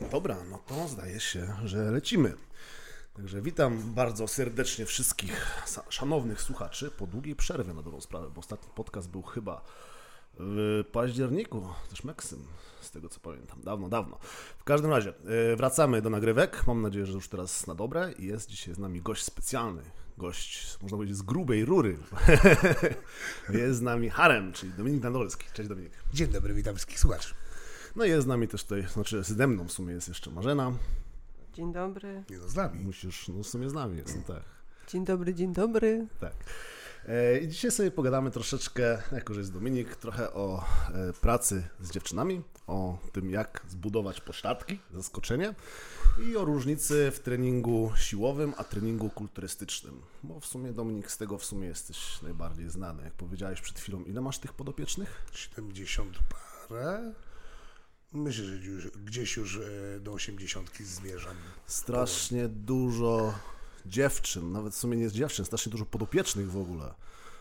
Dobra, no to zdaje się, że lecimy. Także witam bardzo serdecznie wszystkich szanownych słuchaczy po długiej przerwie na dobrą sprawę, bo ostatni podcast był chyba w październiku, też Meksym, z tego co pamiętam, dawno, dawno. W każdym razie, e, wracamy do nagrywek, mam nadzieję, że już teraz na dobre i jest dzisiaj z nami gość specjalny, gość, można powiedzieć, z grubej rury. jest z nami Harem, czyli Dominik Nadolski. Cześć Dominik. Dzień dobry, witam wszystkich słuchaczy. No i jest z nami też tutaj, znaczy ze mną w sumie jest jeszcze Marzena. Dzień dobry. Nie no, z nami. Musisz, no w sumie z nami jest, no tak. Dzień dobry, dzień dobry. Tak. E, I dzisiaj sobie pogadamy troszeczkę, jako że jest Dominik, trochę o e, pracy z dziewczynami, o tym jak zbudować pośladki, zaskoczenie i o różnicy w treningu siłowym, a treningu kulturystycznym. Bo w sumie Dominik, z tego w sumie jesteś najbardziej znany. Jak powiedziałeś przed chwilą, ile masz tych podopiecznych? 70 parę. Myślę, że już, gdzieś już e, do 80 zmierzam. Strasznie dużo dziewczyn, nawet w sumie nie dziewczyn, strasznie dużo podopiecznych w ogóle.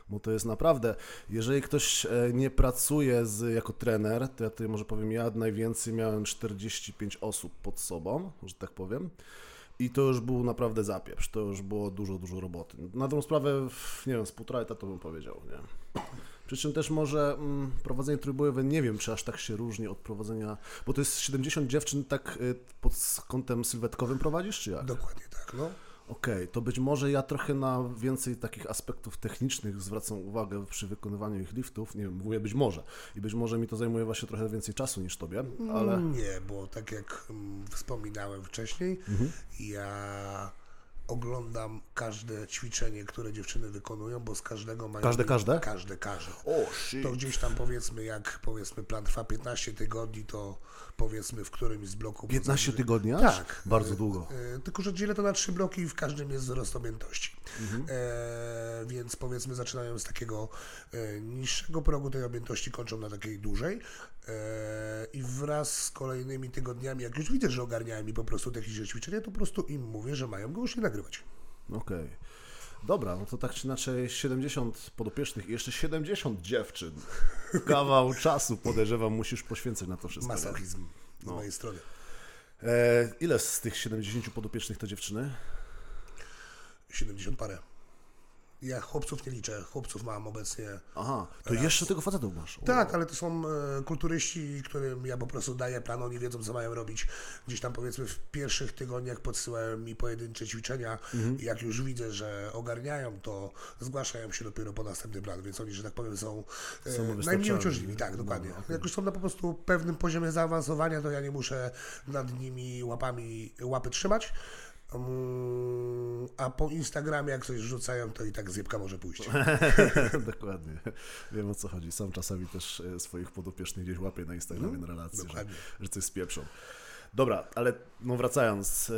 Bo to jest naprawdę, jeżeli ktoś e, nie pracuje z, jako trener, to ja tutaj może powiem, ja najwięcej miałem 45 osób pod sobą, że tak powiem. I to już był naprawdę zapieprz, to już było dużo, dużo roboty. Na tą sprawę, nie wiem, z półtora etatu bym powiedział, nie? Przy czym też może mm, prowadzenie trójbojowe, nie wiem, czy aż tak się różni od prowadzenia, bo to jest 70 dziewczyn tak y, pod kątem sylwetkowym prowadzisz, czy jak? Dokładnie tak, no. Okej, to być może ja trochę na więcej takich aspektów technicznych zwracam uwagę przy wykonywaniu ich liftów, nie wiem, mówię być może. I być może mi to zajmuje właśnie trochę więcej czasu niż tobie, ale... Nie, bo tak jak mm, wspominałem wcześniej, Mhm. ja oglądam każde ćwiczenie, które dziewczyny wykonują, bo z każdego mają... Każde, każde? Każde, każde. O, shit. To gdzieś tam powiedzmy, jak powiedzmy plan trwa 15 tygodni, to powiedzmy w którymś z bloków... 15 poza- tygodni? Tak. Bardzo długo. E, Tylko, że dzielę to na trzy bloki i w każdym jest wzrost objętości. Mhm. E, więc powiedzmy zaczynają z takiego e, niższego progu tej objętości, kończą na takiej dużej. E, I wraz z kolejnymi tygodniami, jak już widzę, że ogarniają mi po prostu techniczne ćwiczenia, to po prostu im mówię, że mają go już nie nagrywać. Okej. Dobra, no to tak czy inaczej 70 podopiecznych i jeszcze 70 dziewczyn. Kawał czasu podejrzewam musisz poświęcać na to wszystko. Masochizm z No. mojej strony. E, ile z tych 70 podopiecznych to dziewczyny? 70 parę. Ja chłopców nie liczę, chłopców mam obecnie Aha, to jeszcze tego facetów masz. O. Tak, ale to są e, kulturyści, którym ja po prostu daję plan, oni wiedzą, co mają robić. Gdzieś tam powiedzmy w pierwszych tygodniach podsyłają mi pojedyncze ćwiczenia Mhm. i jak już widzę, że ogarniają, to zgłaszają się dopiero po następny plan, więc oni, że tak powiem, są, e, najmniej uciążliwi. Tak, No, dokładnie. okej. Jak już są na po prostu pewnym poziomie zaawansowania, to ja nie muszę nad nimi łapami łapy trzymać. Mm, A po Instagramie, jak coś rzucają, to i tak zjebka może pójść. Dokładnie. Wiem o co chodzi. Sam czasami też e, swoich podopiecznych gdzieś łapię na Instagramie na relacje, że, dokładnie. że coś spieprzą. Dobra, ale no wracając,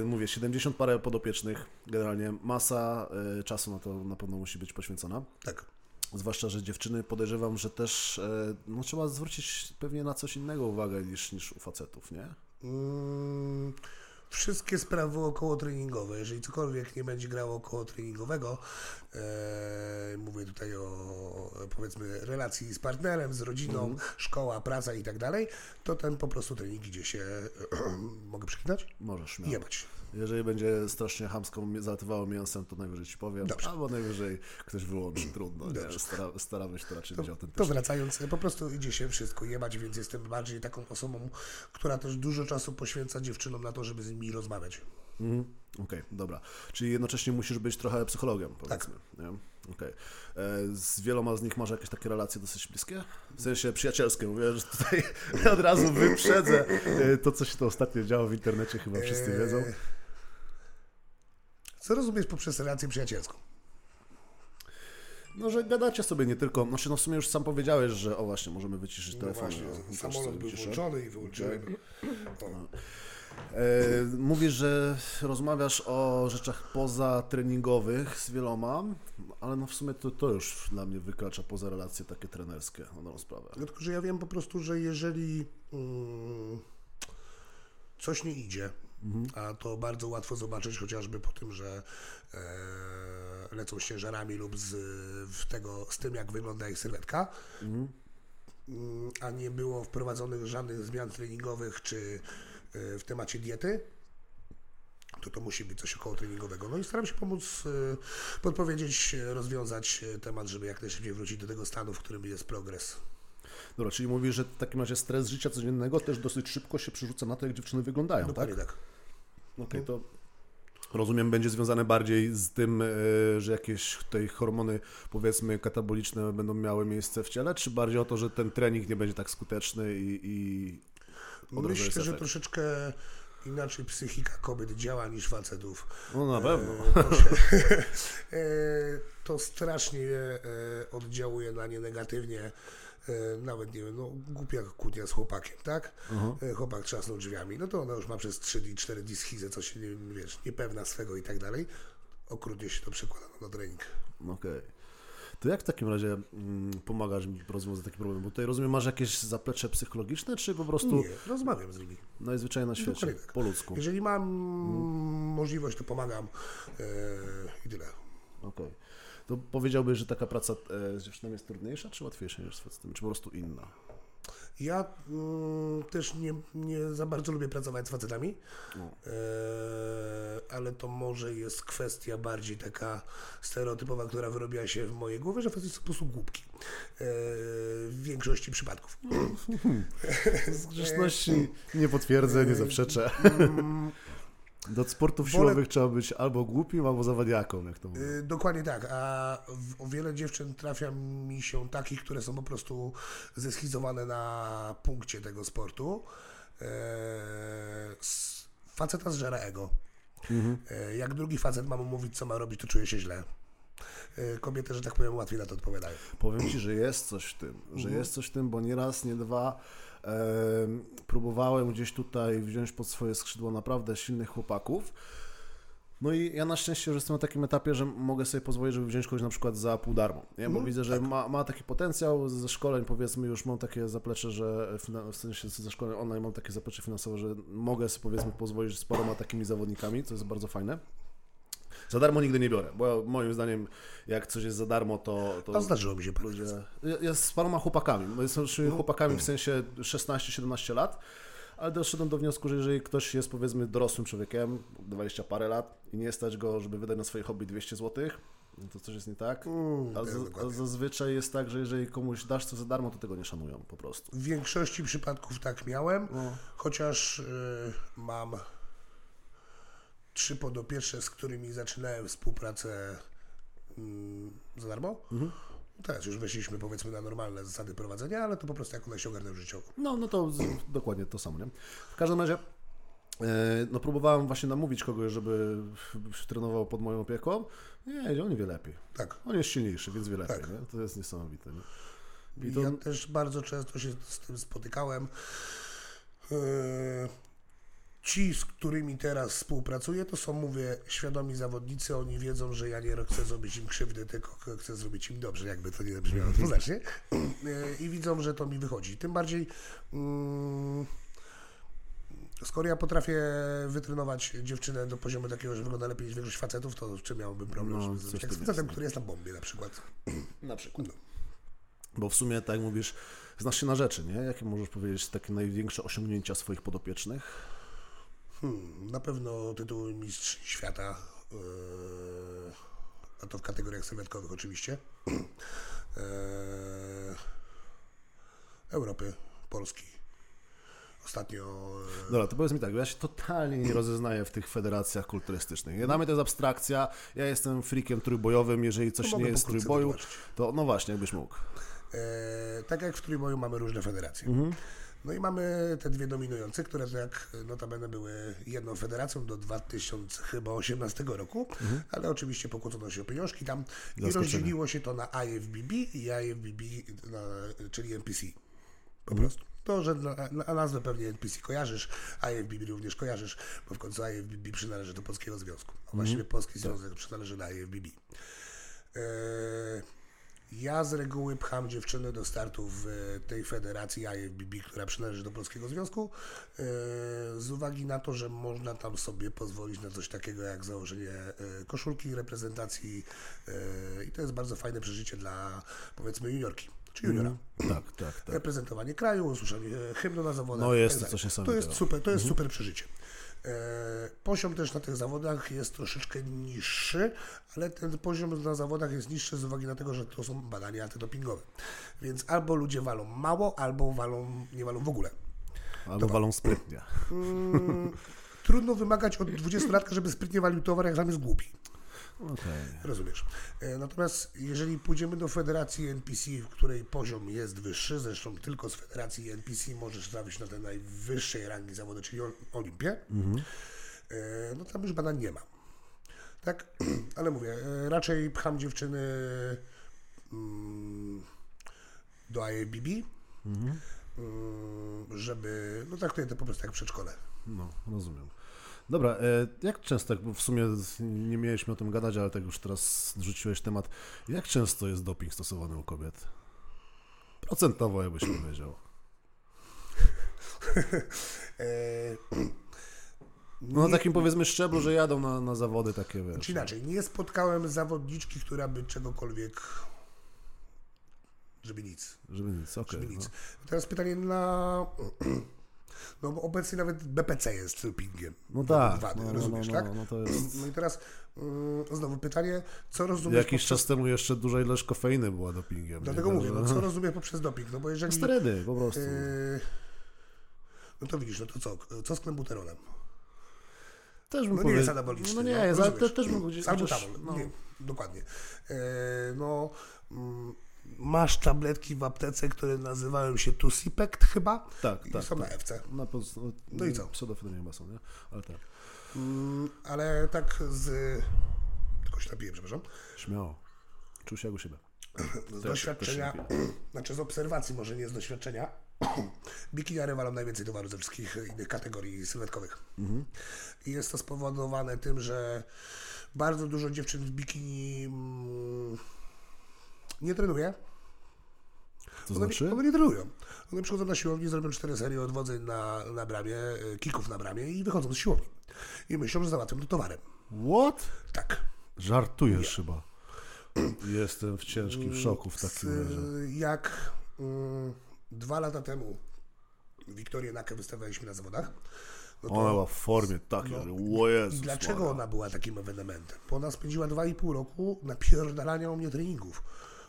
e, mówię, 70 parę podopiecznych, generalnie masa e, czasu na to na pewno musi być poświęcona. Tak. Zwłaszcza, że dziewczyny podejrzewam, że też e, no, trzeba zwrócić pewnie na coś innego uwagę niż, niż u facetów, nie? Mm, wszystkie sprawy około treningowe. Jeżeli cokolwiek nie będzie grało około treningowego, e, mówię tutaj o powiedzmy relacji z partnerem, z rodziną, szkoła, praca i tak dalej, to ten po prostu trening idzie się, mogę przeklinać? Możesz śmiało. Jebać. Jeżeli będzie strasznie chamsko mi- zalatywało mięsem, to najwyżej ci powiem, Dobrze. albo najwyżej ktoś wyłączy, trudno. Stara, staramy się to raczej być To autentyczne. wracając, po prostu idzie się wszystko jebać, więc jestem bardziej taką osobą, która też dużo czasu poświęca dziewczynom na to, żeby z nimi rozmawiać. Mhm. Okej, dobra. Czyli jednocześnie musisz być trochę psychologiem, Tak. powiedzmy. Nie? Okej. E, Z wieloma z nich masz jakieś takie relacje dosyć bliskie? W sensie przyjacielskie, mówię, że tutaj od razu wyprzedzę e, to, co się to ostatnio działo w internecie, chyba wszyscy Eee, wiedzą. Co rozumiesz poprzez relację przyjacielską? No, że gadacie sobie nie tylko, znaczy no w sumie już sam powiedziałeś, że o właśnie, możemy wyciszyć No telefon. właśnie, no, samolot był wyciszę. włączony i wyłączyłem. O. E, mówisz, że rozmawiasz o rzeczach pozatreningowych z wieloma, ale no w sumie to, to już dla mnie wykracza poza relacje takie trenerskie, na dobrą sprawę. No tylko, że ja wiem po prostu, że jeżeli mm, coś nie idzie, a to bardzo łatwo zobaczyć chociażby po tym, że e, lecą z ciężarami lub z, w tego, z tym, jak wygląda ich sylwetka, mm, a nie było wprowadzonych żadnych zmian treningowych, czy w temacie diety, to to musi być coś około treningowego. No i staram się pomóc, y, podpowiedzieć, rozwiązać y, temat, żeby jak najszybciej wrócić do tego stanu, w którym jest progres. Dobra, czyli mówisz, że w takim razie stres życia codziennego też dosyć szybko się przerzuca na to, jak dziewczyny wyglądają, Dokładnie tak? tak. Okej, to rozumiem, będzie związane bardziej z tym, e, że jakieś tutaj hormony, powiedzmy, kataboliczne będą miały miejsce w ciele, czy bardziej o to, że ten trening nie będzie tak skuteczny i... i Myślę, że troszeczkę inaczej psychika kobiet działa niż facetów. No na pewno. E, To, się, e, to strasznie oddziałuje na nie negatywnie. E, Nawet nie wiem, no głupia kłótnia z chłopakiem, tak? E, Chłopak trzasnął drzwiami, no to ona już ma przez 3 dni, 4 dni schizę, co się nie, wiesz, niepewna swego i tak dalej. Okrutnie się to przekłada na trening. Okej. To jak w takim razie mm, pomagasz mi rozwiązać taki problem? Bo tutaj rozumiem, masz jakieś zaplecze psychologiczne, czy po prostu Nie, rozmawiam z nimi. najzwyczajniej na świecie, tak. po ludzku? Jeżeli mam możliwość, to pomagam e, i tyle. Okej. To powiedziałbyś, że taka praca e, z dziewczyną jest trudniejsza, czy łatwiejsza niż z facetem, czy po prostu inna? Ja mm, też nie, nie za bardzo lubię pracować z facetami, No. e, ale to może jest kwestia bardziej taka stereotypowa, która wyrobiła się w mojej głowie, że facet są po prostu głupki. E, w większości przypadków. Z grzeczności nie potwierdzę, nie zaprzeczę. Do sportów Wolę- siłowych trzeba być albo głupim, albo zawadiaką, jak to mówię. E, Dokładnie tak, a w, o wiele dziewczyn trafia mi się takich, które są po prostu zeschizowane na punkcie tego sportu. S- faceta zżera ego. E, Jak drugi facet ma mu mówić, co ma robić, to czuje się źle. E, Kobiety, że tak powiem, łatwiej na to odpowiadają. Powiem Ci, że jest coś w tym, że jest coś w tym, bo nie raz, nie dwa próbowałem gdzieś tutaj wziąć pod swoje skrzydło naprawdę silnych chłopaków. No i ja na szczęście już jestem na takim etapie, że mogę sobie pozwolić, żeby wziąć kogoś na przykład za pół darmo. Nie? Bo widzę, że ma, ma taki potencjał ze szkoleń, powiedzmy już mam takie zaplecze, że w sensie ze szkoleń online mam takie zaplecze finansowe, że mogę sobie powiedzmy pozwolić z paroma takimi zawodnikami, co jest bardzo fajne. Za darmo nigdy nie biorę, bo moim zdaniem jak coś jest za darmo, to... to A zdarzyło mi się ludzie... Ja, ja z paroma chłopakami, bo jestem z chłopakami w sensie 16-17 lat, ale doszedłem do wniosku, że jeżeli ktoś jest powiedzmy dorosłym człowiekiem, 20 parę lat i nie stać go, żeby wydać na swoje hobby 200 zł, no to coś jest nie tak. Mm, A, jest z, a zazwyczaj jest tak, że jeżeli komuś dasz coś za darmo, to tego nie szanują po prostu. W większości przypadków tak miałem, No. chociaż y, mam trzy podopieczne, z którymi zaczynałem współpracę mm, za darmo. Mhm. Teraz już weszliśmy powiedzmy na normalne zasady prowadzenia, ale to po prostu jak one się ogarnęły życiowo. No, no to z, dokładnie to samo, nie? W każdym razie, e, no próbowałem właśnie namówić kogoś, żeby trenował pod moją opieką. Nie, on wie lepiej. Tak. On jest silniejszy, więc wie lepiej, Tak. nie? To jest niesamowite, nie? I to- Ja też bardzo często się z tym spotykałem. Ci, z którymi teraz współpracuję, to są, mówię, świadomi zawodnicy. Oni wiedzą, że ja nie chcę zrobić im krzywdy, tylko chcę zrobić im dobrze, jakby to nie brzmiało dwuznacznie. Yy, I widzą, że to mi wychodzi. Tym bardziej. mm, Skoro ja potrafię wytrenować dziewczynę do poziomu takiego, że wygląda lepiej niż większość facetów, to czym miałbym problem, No, w z facetem, który jest na bombie na przykład. Na przykład. Bo w sumie, tak jak mówisz, znasz się na rzeczy, nie? Jakie możesz powiedzieć takie największe osiągnięcia swoich podopiecznych? Hmm, na pewno tytuł mistrz świata, yy, a to w kategoriach sylwetkowych oczywiście. Yy, Europy, Polski. Ostatnio yy, Dobra, to powiedz mi tak, ja się totalnie nie rozeznaję w tych federacjach kulturystycznych. Nie, Dla mnie to jest abstrakcja, ja jestem freakiem trójbojowym, jeżeli coś nie jest trójboju, to no właśnie, jakbyś mógł. E, tak jak w trójboju mamy różne federacje. Mhm. No i mamy te dwie dominujące, które tak notabene były jedną federacją do 2018 roku, ale oczywiście pokłócono się o pieniążki tam i Mhm. Rozdzieliło się to na IFBB i IFBB, na, czyli NPC. Po Mhm. prostu. To, że na, na nazwę pewnie NPC kojarzysz, IFBB również kojarzysz, bo w końcu IFBB przynależy do Polskiego Związku. A właściwie Mhm. Polski Związek przynależy do IFBB. E, ja z reguły pcham dziewczyny do startu w e, tej federacji IFBB, która przynależy do Polskiego Związku, e, z uwagi na to, że można tam sobie pozwolić na coś takiego jak założenie e, koszulki reprezentacji i to jest bardzo fajne przeżycie dla powiedzmy juniorki. czy juniora. Tak, tak, tak. Reprezentowanie kraju, usłyszenie hymnu na zawodach. No jest i to tak coś dalej. To niesamowitego. jest super, to jest super przeżycie. E, poziom też na tych zawodach jest troszeczkę niższy, ale ten poziom na zawodach jest niższy z uwagi na to, że to są badania antydopingowe. Więc albo ludzie walą mało, albo walą, nie walą w ogóle. Albo walą sprytnie. Trudno wymagać od 20-latka, żeby sprytnie walił towar, jak sam jest głupi. Okej. Rozumiesz. E, Natomiast jeżeli pójdziemy do federacji NPC, w której poziom jest wyższy, zresztą tylko z federacji NPC możesz trafić na te najwyższej rangi zawody, czyli ol- Olimpię, e, no tam już badań nie ma. Tak, ale mówię, e, raczej pcham dziewczyny mm, do IABB, mm, żeby, no traktuję to po prostu jak przedszkole. No, rozumiem. Dobra, e, jak często, bo w sumie nie mieliśmy o tym gadać, ale tak już teraz rzuciłeś temat, jak często jest doping stosowany u kobiet? Procentowo, jakbyś powiedział. E, No na takim powiedzmy szczeblu, że jadą na, na zawody takie, wiesz. Czy inaczej, nie spotkałem zawodniczki, która by czegokolwiek, żeby nic, Żeby nic, okej. nic. no. Teraz pytanie na... No bo obecnie nawet BPC jest dopingiem. No tak, wady, no, no, no, rozumiesz, no, tak? no to jest... No i teraz mm, znowu pytanie, co rozumiesz Jakiś poprzez... czas temu jeszcze duża ilość kofeiny była dopingiem. Dlatego nie? mówię, no co rozumiesz poprzez doping? No bo jeżeli... Sterydy, po prostu. Yy, no to widzisz, no to co? Co z klembuterolem? Też bym No nie powiedział- jest anaboliczny. No nie jest, ale te, rozumiesz. też bym gdzieś... Salbutamol, no. nie, dokładnie. E, no, mm, masz tabletki w aptece, które nazywają się Tusipekt chyba Tak, i tak. są tak. na FC. Na pos... no, No i co? Pseudofedryny chyba są, nie? Ale tak. Mm, ale tak z... Tylko się napiję, przepraszam. Śmiało. Czuł się jak u siebie. Z doświadczenia, znaczy z obserwacji, może nie z doświadczenia, bikiniary walą najwięcej towaru ze wszystkich innych kategorii sylwetkowych. I jest to spowodowane tym, że bardzo dużo dziewczyn w bikini mm, nie trenuje. To One, znaczy? nie, one nie trenują. One przychodzą na siłownię, zrobią cztery serie odwodzeń na, na bramie, e, kików na bramie i wychodzą z siłowni. I myślą, że załatwią to towarem. What? Tak. Żartujesz chyba. Jestem w ciężkim szoku w takim razie. jak mm, dwa lata temu Wiktorię Nakę wystawialiśmy na zawodach. No Ona była w formie takiej, no, że o Jezus I dlaczego ona była takim ewenementem? Bo ona spędziła 2,5 roku na pierdalania u mnie treningów.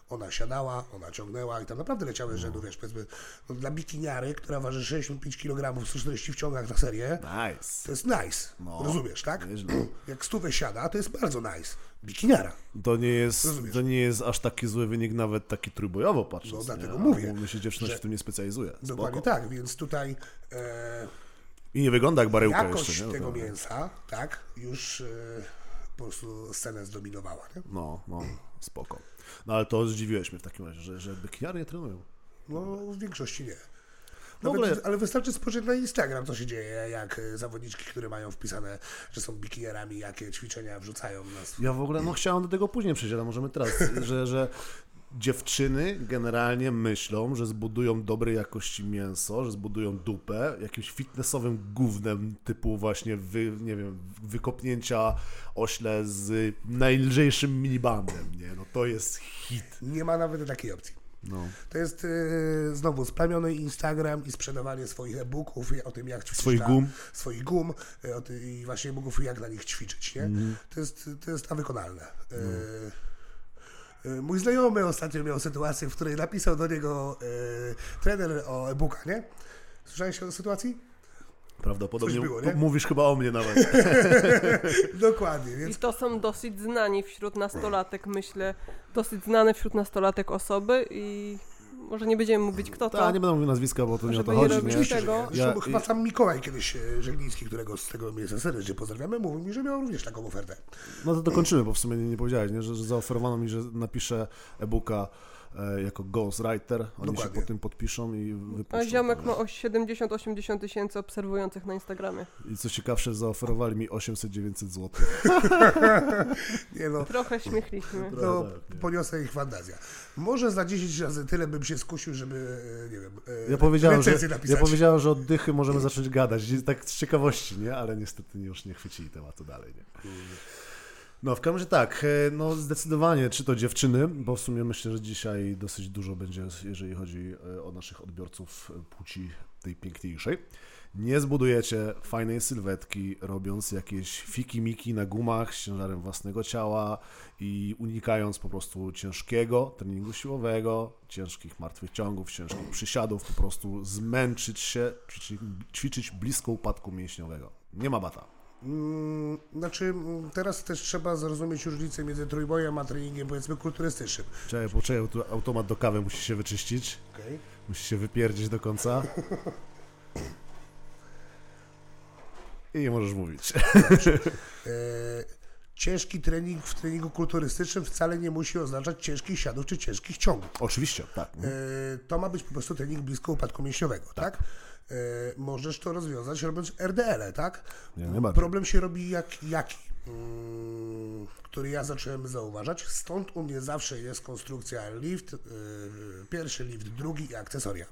Ona siadała, ona ciągnęła i tam naprawdę leciały rzędu, wiesz, powiedzmy, no, dla bikiniary, która waży 65 kg, 140 w ciągach na serię, Nice. to jest nice. No, Rozumiesz, tak? nieźle. Jak stówę siada, to jest bardzo nice. Bikiniara. To nie, jest, Rozumiesz. to nie jest aż taki zły wynik, nawet taki trójbojowo patrząc. No, dlatego nie? mówię, A Mówię się, dziewczyna że- się w tym nie specjalizuje. Dokładnie Spoko. tak, więc tutaj e, I nie wygląda jak baryłka jakość jeszcze, nie? tego To- mięsa, tak, już e, po prostu scenę zdominowała, nie? No, no, spoko. No ale to zdziwiłeś mnie w takim razie, że, że bikiniary nie trenują. No w większości nie. Nawet, ogóle- Ale wystarczy spojrzeć na Instagram, co się dzieje, jak e, zawodniczki, które mają wpisane, że są bikinierami, jakie ćwiczenia wrzucają na swój... Ja w ogóle, no chciałem do tego później przejść, ale możemy teraz, że, że dziewczyny generalnie myślą, że zbudują dobrej jakości mięso, że zbudują dupę jakimś fitnessowym gównem typu właśnie wy, nie wiem, wykopnięcia ośle z najlżejszym minibandem, nie? No to jest hit. Nie ma nawet takiej opcji. No. To jest e, znowu splamiony Instagram i sprzedawanie swoich e-booków o tym, jak ćwiczyć Swoich na, gum. swoich gum ty, i właśnie e-booków jak na nich ćwiczyć, nie? Mhm. To, jest, to jest nawykonalne. E, No. E, Mój znajomy ostatnio miał sytuację, w której napisał do niego e, trener o e-booka, nie? Słyszałeś o tej sytuacji? Prawdopodobnie było, nie? mówisz chyba o mnie nawet. Dokładnie, I więc to są dosyć znani wśród nastolatek, myślę, dosyć znane wśród nastolatek osoby i może nie będziemy mówić kto to. Ta, nie będę mówił nazwiska, bo to nie o to chodzi, nie? oczywiście, tego- nie. Zresztą Ja- chyba sam Mikołaj kiedyś, e, Żegliński, którego z tego miejsca serdecznie pozdrawiamy, mówił mi, że miał również taką ofertę. No to dokończymy, bo w sumie nie, nie powiedziałeś, nie? Że, że zaoferowano mi, że napiszę e-booka jako ghostwriter. Oni się Dokładnie. po tym podpiszą i wypuszczą. A ziomek ma o 70-80 tysięcy obserwujących na Instagramie. I co ciekawsze, zaoferowali mi 800-900 zł. Nie no, Trochę śmiechliśmy. no tak, nie. poniosę ich fantazja. Może za 10 razy tyle bym się skusił, żeby, e, nie wiem, e, Ja powiedziałem, że, recenzję ja napisać. powiedziałem, że od dychy możemy zacząć gadać, tak z ciekawości, nie? Ale niestety już nie chwycili tematu dalej, nie? No, w każdym razie tak, e, no zdecydowanie, czy to dziewczyny, bo w sumie myślę, że dzisiaj dosyć dużo będzie, jeżeli chodzi e, o naszych odbiorców e, płci tej piękniejszej. Nie zbudujecie fajnej sylwetki, robiąc jakieś fiki-miki na gumach z ciężarem własnego ciała i unikając po prostu ciężkiego treningu siłowego, ciężkich martwych ciągów, ciężkich przysiadów, po prostu zmęczyć się, ćwiczyć, ćwiczyć blisko upadku mięśniowego. Nie ma bata. Mm, Znaczy, mm, teraz też trzeba zrozumieć różnicę między trójbojem a treningiem, powiedzmy, kulturystycznym. Czekaj, poczekaj, tu automat do kawy musi się wyczyścić. Okay? Musi się wypierdzić do końca. I nie możesz mówić. E, ciężki trening w treningu kulturystycznym wcale nie musi oznaczać ciężkich siadów czy ciężkich ciągów. Oczywiście, tak. E, to ma być po prostu trening blisko upadku mięśniowego, tak? E, możesz to rozwiązać robiąc RDL, tak? Nie, nie. Problem się robi jak, jaki? Mm, który ja zacząłem zauważać. Stąd u mnie zawsze jest konstrukcja lift, y, pierwszy lift, drugi i akcesoria.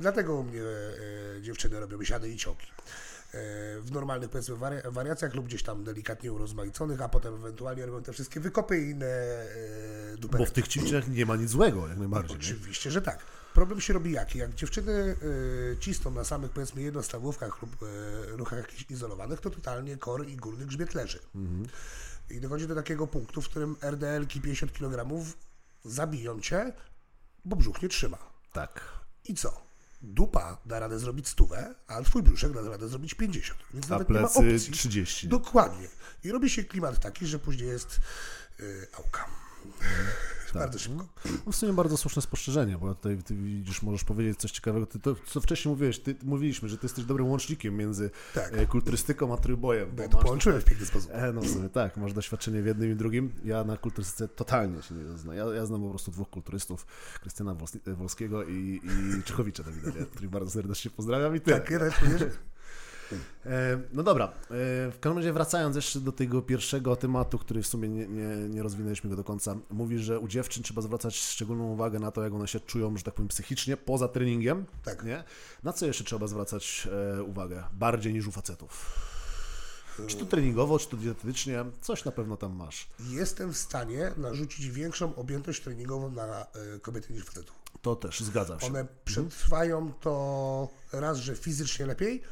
Dlatego u mnie y, dziewczyny robią siady i ciągi. Y, w normalnych powiedzmy wari- wariacjach lub gdzieś tam delikatnie urozmaiconych, a potem ewentualnie robią te wszystkie wykopy i inne y, Bo w tych ćwiczeniach nie ma nic złego, jak najbardziej. Nie? Oczywiście, że tak. Problem się robi jaki? Jak dziewczyny y, cisną na samych powiedzmy jednostawówkach lub y, ruchach jakichś izolowanych, to totalnie kor i górny grzbiet leży. I dochodzi do takiego punktu, w którym RDL-ki 50 kg zabiją cię, bo brzuch nie trzyma. Tak. I co? Dupa da radę zrobić stówę, a twój brzuszek da radę zrobić 50. Więc A nawet nie ma plecy opcji. 30. Dokładnie. I robi się klimat taki, że później jest y, auka. Bardzo szybko. No w sumie bardzo słuszne spostrzeżenie, bo tutaj ty widzisz, możesz powiedzieć coś ciekawego. Ty to, co wcześniej mówiłeś, ty, mówiliśmy, że ty jesteś dobrym łącznikiem między Tak. e, kulturystyką a trójbojem. Bo ja to połączyłem w piękny sposób. E, no w sumie tak, masz doświadczenie w jednym i drugim. Ja na kulturystyce totalnie się nie znam. Ja, ja znam po prostu dwóch kulturystów, Krystiana Wolskiego i, i Czechowicza Dawida, których bardzo serdecznie pozdrawiam i tyle. Tak, ja E, No dobra, e, w każdym razie wracając jeszcze do tego pierwszego tematu, który w sumie nie, nie, nie rozwinęliśmy go do końca. Mówisz, że u dziewczyn trzeba zwracać szczególną uwagę na to, jak one się czują, że tak powiem, psychicznie, poza treningiem. Tak. Nie? Na co jeszcze trzeba zwracać e, uwagę? Bardziej niż u facetów. Czy to treningowo, czy to dietetycznie, coś na pewno tam masz. jestem w stanie narzucić większą objętość treningową na kobiety niż facetów. To też, zgadzam się. One przetrwają to raz, że fizycznie lepiej,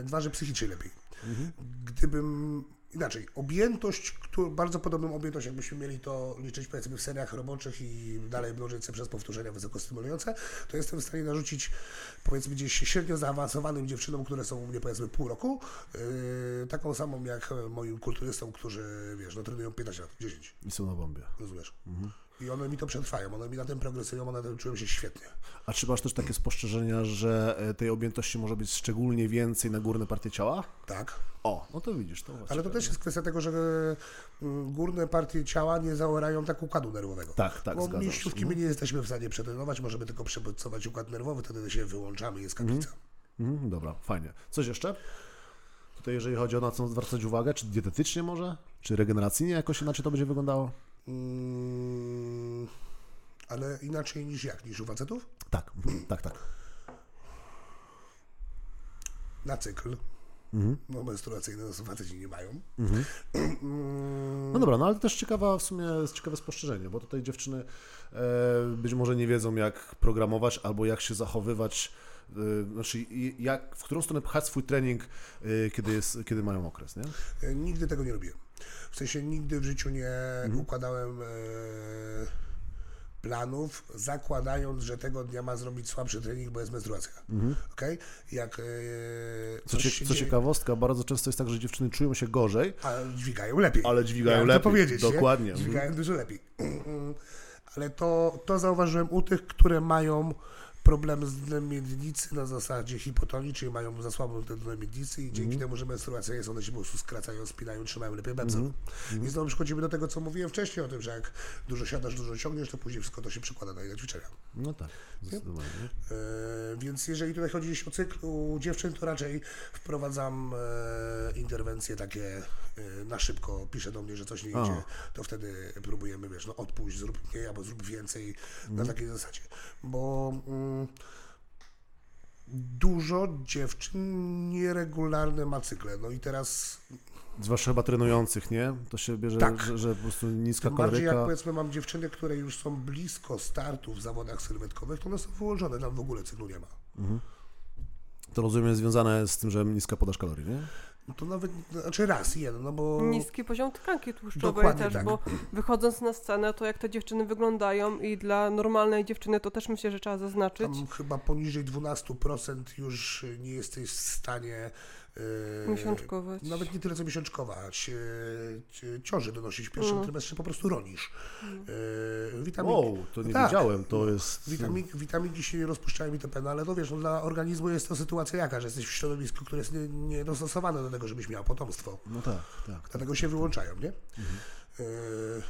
y, dwa, że psychicznie lepiej. Gdybym inaczej, objętość, którą, bardzo podobną objętość, jakbyśmy mieli to liczyć powiedzmy w seriach roboczych i dalej mnożyć przez powtórzenia wysokostymulujące, to jestem w stanie narzucić powiedzmy gdzieś średnio zaawansowanym dziewczynom, które są u mnie powiedzmy pół roku, yy, taką samą jak moim kulturystom, którzy wiesz, no trenują 15 lat, 10, I są na bombie. rozumiesz? I one mi to przetrwają, one mi na tym progresują, one na tym czują się świetnie. A czy masz też takie spostrzeżenia, że e, tej objętości może być szczególnie więcej na górne partie ciała? Tak. O, no to widzisz, to Ale to też jest kwestia tego, że mm, górne partie ciała nie zaorają tak układu nerwowego. Tak, tak, Bo mięśniówki my nie jesteśmy w stanie przetrenować, możemy tylko przebodźcować układ nerwowy, wtedy się wyłączamy, jest kaplica. Mhm, dobra, fajnie. Coś jeszcze? Tutaj jeżeli chodzi o na co zwracać uwagę, czy dietetycznie może, czy regeneracyjnie jakoś inaczej to będzie wyglądało? Mm, ale inaczej niż jak? Niż u facetów? Tak, mhm, tak, tak. Na cykl. Mhm. No menstruacyjne no, faceci nie mają. No dobra, no ale to też ciekawa, w sumie ciekawe spostrzeżenie, bo tutaj dziewczyny e, być może nie wiedzą jak programować albo jak się zachowywać, e, znaczy jak, w którą stronę pchać swój trening, e, kiedy, jest, kiedy mają okres, nie? E, Nigdy tego nie robiłem. W sensie nigdy w życiu nie Mhm. układałem e, planów, zakładając, że tego dnia ma zrobić słabszy trening, bo jest menstruacja. Okej? Jak e, Mhm. Co, cie, co dzieje, ciekawostka, bardzo często jest tak, że dziewczyny czują się gorzej, a dźwigają lepiej. ale dźwigają Miałem lepiej. to powiedzieć, Dokładnie. Nie? Mhm. Dźwigają dużo lepiej. Ale to, to zauważyłem u tych, które mają problem z dnem miednicy na zasadzie hipotonii, czyli mają za słabą dnem miednicy i dzięki temu, że menstruacja jest, one się po prostu skracają, spinają, trzymają lepiej bębson. I znowu przychodzimy do tego, co mówiłem wcześniej o tym, że jak dużo siadasz, dużo ciągniesz, to później wszystko to się przekłada na inne ćwiczenia. No tak, zdecydowanie. E, więc jeżeli tutaj chodzi o cykl u dziewczyn, to raczej wprowadzam e, interwencje takie e, na szybko. Pisze do mnie, że coś nie idzie, to wtedy próbujemy, wiesz, no odpuść, zrób mniej albo zrób więcej na takiej zasadzie. Bo mm, dużo dziewczyn nieregularne ma cykle. No i teraz Zwłaszcza chyba trenujących, nie? To się bierze, Tak. że, że po prostu niska Tym bardziej jak kaloryka. powiedzmy mam dziewczyny, które już są blisko startu w zawodach sylwetkowych, to one są wyłożone, tam w ogóle cyklu nie ma. To rozumiem jest związane z tym, że niska podaż kalorii, nie? No to nawet, znaczy raz, jeden, no bo... Niski poziom tkanki tłuszczowej Dokładnie też, tak. bo wychodząc na scenę, to jak te dziewczyny wyglądają i dla normalnej dziewczyny to też myślę, że trzeba zaznaczyć. Tam chyba poniżej 12% już nie jesteś w stanie. Yy, Miesiączkować. Nawet nie tyle co miesiączkować. Yy, ci- ciąży donosić w pierwszym Mm. trymestrze, po prostu ronisz. Yy, witamin, Wow, to nie Tak. wiedziałem, to jest... Witamin, witaminki się nie rozpuszczają itp., ale to wiesz, no dla organizmu jest to sytuacja jaka, że jesteś w środowisku, które jest nie, nie dostosowane do tego, żebyś miał potomstwo. No tak, tak. Dlatego się wyłączają, nie? Yy,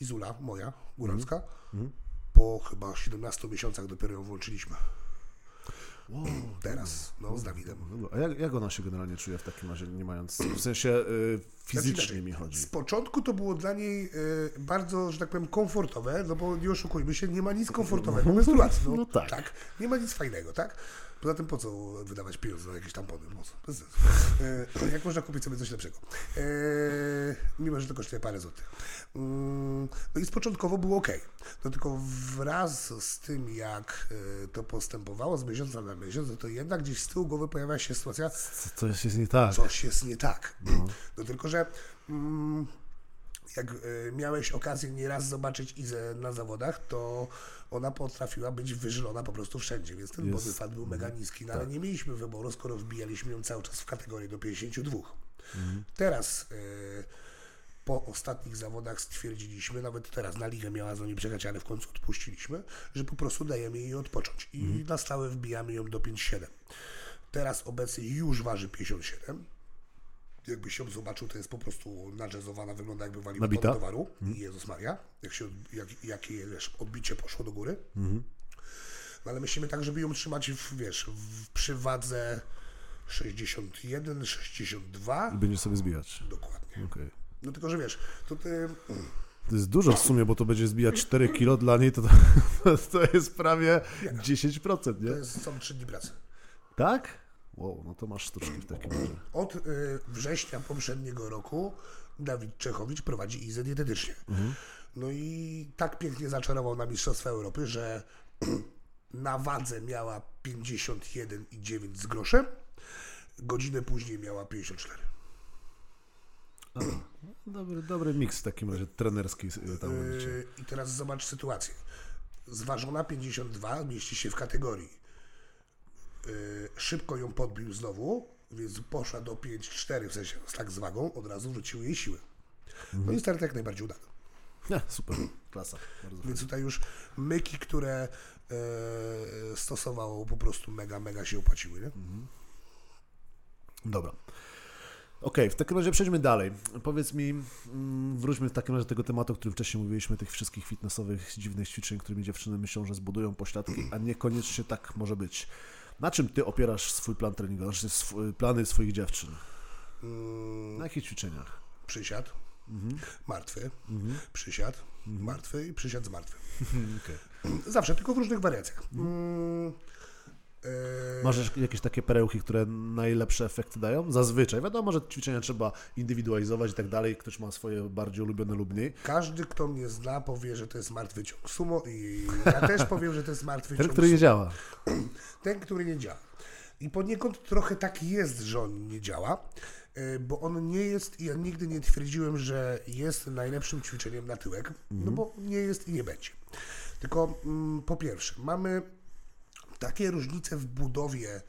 Izula, moja, góralska, Mhm. po chyba 17 miesiącach dopiero ją włączyliśmy. Wow, Teraz, no, z Dawidem. dobra. A jak, jak ona się generalnie czuje w takim razie, nie mając... W sensie y, fizycznie Znaczy, mi chodzi. Z początku to było dla niej y, bardzo, że tak powiem, komfortowe, no bo nie oszukujmy się, nie ma nic komfortowego menstruacji. No, No tak. Nie ma nic fajnego, tak? Poza tym po co wydawać pieniądze na jakieś tampony? Po co? Bez sensu. E, jak można kupić sobie coś lepszego? E, mimo, że to kosztuje parę złotych. Mm, no i z początkowo było ok. No tylko wraz z tym, jak e, to postępowało z miesiąca na miesiąc, no to jednak gdzieś z tyłu głowy pojawia się sytuacja, Co- Coś jest nie tak. coś jest nie tak. No, tylko, że mm, jak e, miałeś okazję nieraz zobaczyć Izę na zawodach, to ona potrafiła być wyżylona po prostu wszędzie, więc ten body fat był mega niski, no ale nie mieliśmy wyboru, skoro wbijaliśmy ją cały czas w kategorię do 52. Teraz e, po ostatnich zawodach stwierdziliśmy, nawet teraz na ligę miała z nami przejechać, ale w końcu odpuściliśmy, że po prostu dajemy jej odpocząć i na stałe wbijamy ją do 5,7. Teraz obecnie już waży 57. Jakbyś ją zobaczył, to jest po prostu nadrzezowana, wygląda jakby waliła Nabita? towaru. Jezus Maria, jak się, jak, jakie wiesz, odbicie poszło do góry. No ale myślimy tak, żeby ją trzymać, w, wiesz, w, przy wadze 61, 62. I będziesz sobie zbijać. Dokładnie. Okej. No tylko, że wiesz, to ty, To jest dużo w sumie, bo to będzie zbijać 4 kilo dla niej, to, to, to jest prawie 10%, to nie? jest, są 3 dni pracy. Tak? Wow, no to masz sztuczki w takim razie. Od y, września poprzedniego roku Dawid Czechowicz prowadzi Izę dietetycznie. No i tak pięknie zaczarował na Mistrzostwa Europy, że na wadze miała 51,9 z groszem, godzinę później miała 54. Dobry, dobry miks w takim razie trenerski y, tam. Yy, I teraz zobacz sytuację. Zważona 52 mieści się w kategorii. Yy, szybko ją podbił znowu, więc poszła do 5-4, w sensie z tak z wagą, od razu wróciły jej siły. No i start jak najbardziej udany. Nie, super, klasa. Bardzo Więc tutaj już myki, które e, stosowało, po prostu mega, mega się opłaciły. Nie? Dobra. Okej, w takim razie przejdźmy dalej. Powiedz mi, mm, wróćmy w takim razie do tego tematu, o którym wcześniej mówiliśmy, tych wszystkich fitnessowych, dziwnych ćwiczeń, którymi dziewczyny myślą, że zbudują pośladki, a niekoniecznie tak może być. Na czym ty opierasz swój plan treningowy, znaczy swój, plany swoich dziewczyn? Mm, Na jakich ćwiczeniach? przysiad, Mhm. martwy, przysiad, martwy i przysiad z martwym. Okej. Zawsze, tylko w różnych wariacjach. Mm, e, Masz jeszcze jakieś takie perełki, które najlepsze efekty dają? Zazwyczaj. Wiadomo, że ćwiczenia trzeba indywidualizować i tak dalej. Ktoś ma swoje bardziej ulubione lub mniej. Każdy, kto mnie zna, powie, że to jest martwy ciąg sumo i ja też powiem, że to jest martwy Ten, ciąg który nie działa. Ten, który nie działa. I poniekąd trochę tak jest, że on nie działa, y, bo on nie jest, i ja nigdy nie twierdziłem, że jest najlepszym ćwiczeniem na tyłek, no bo nie jest i nie będzie. Tylko mm, po pierwsze, mamy takie różnice w budowie e,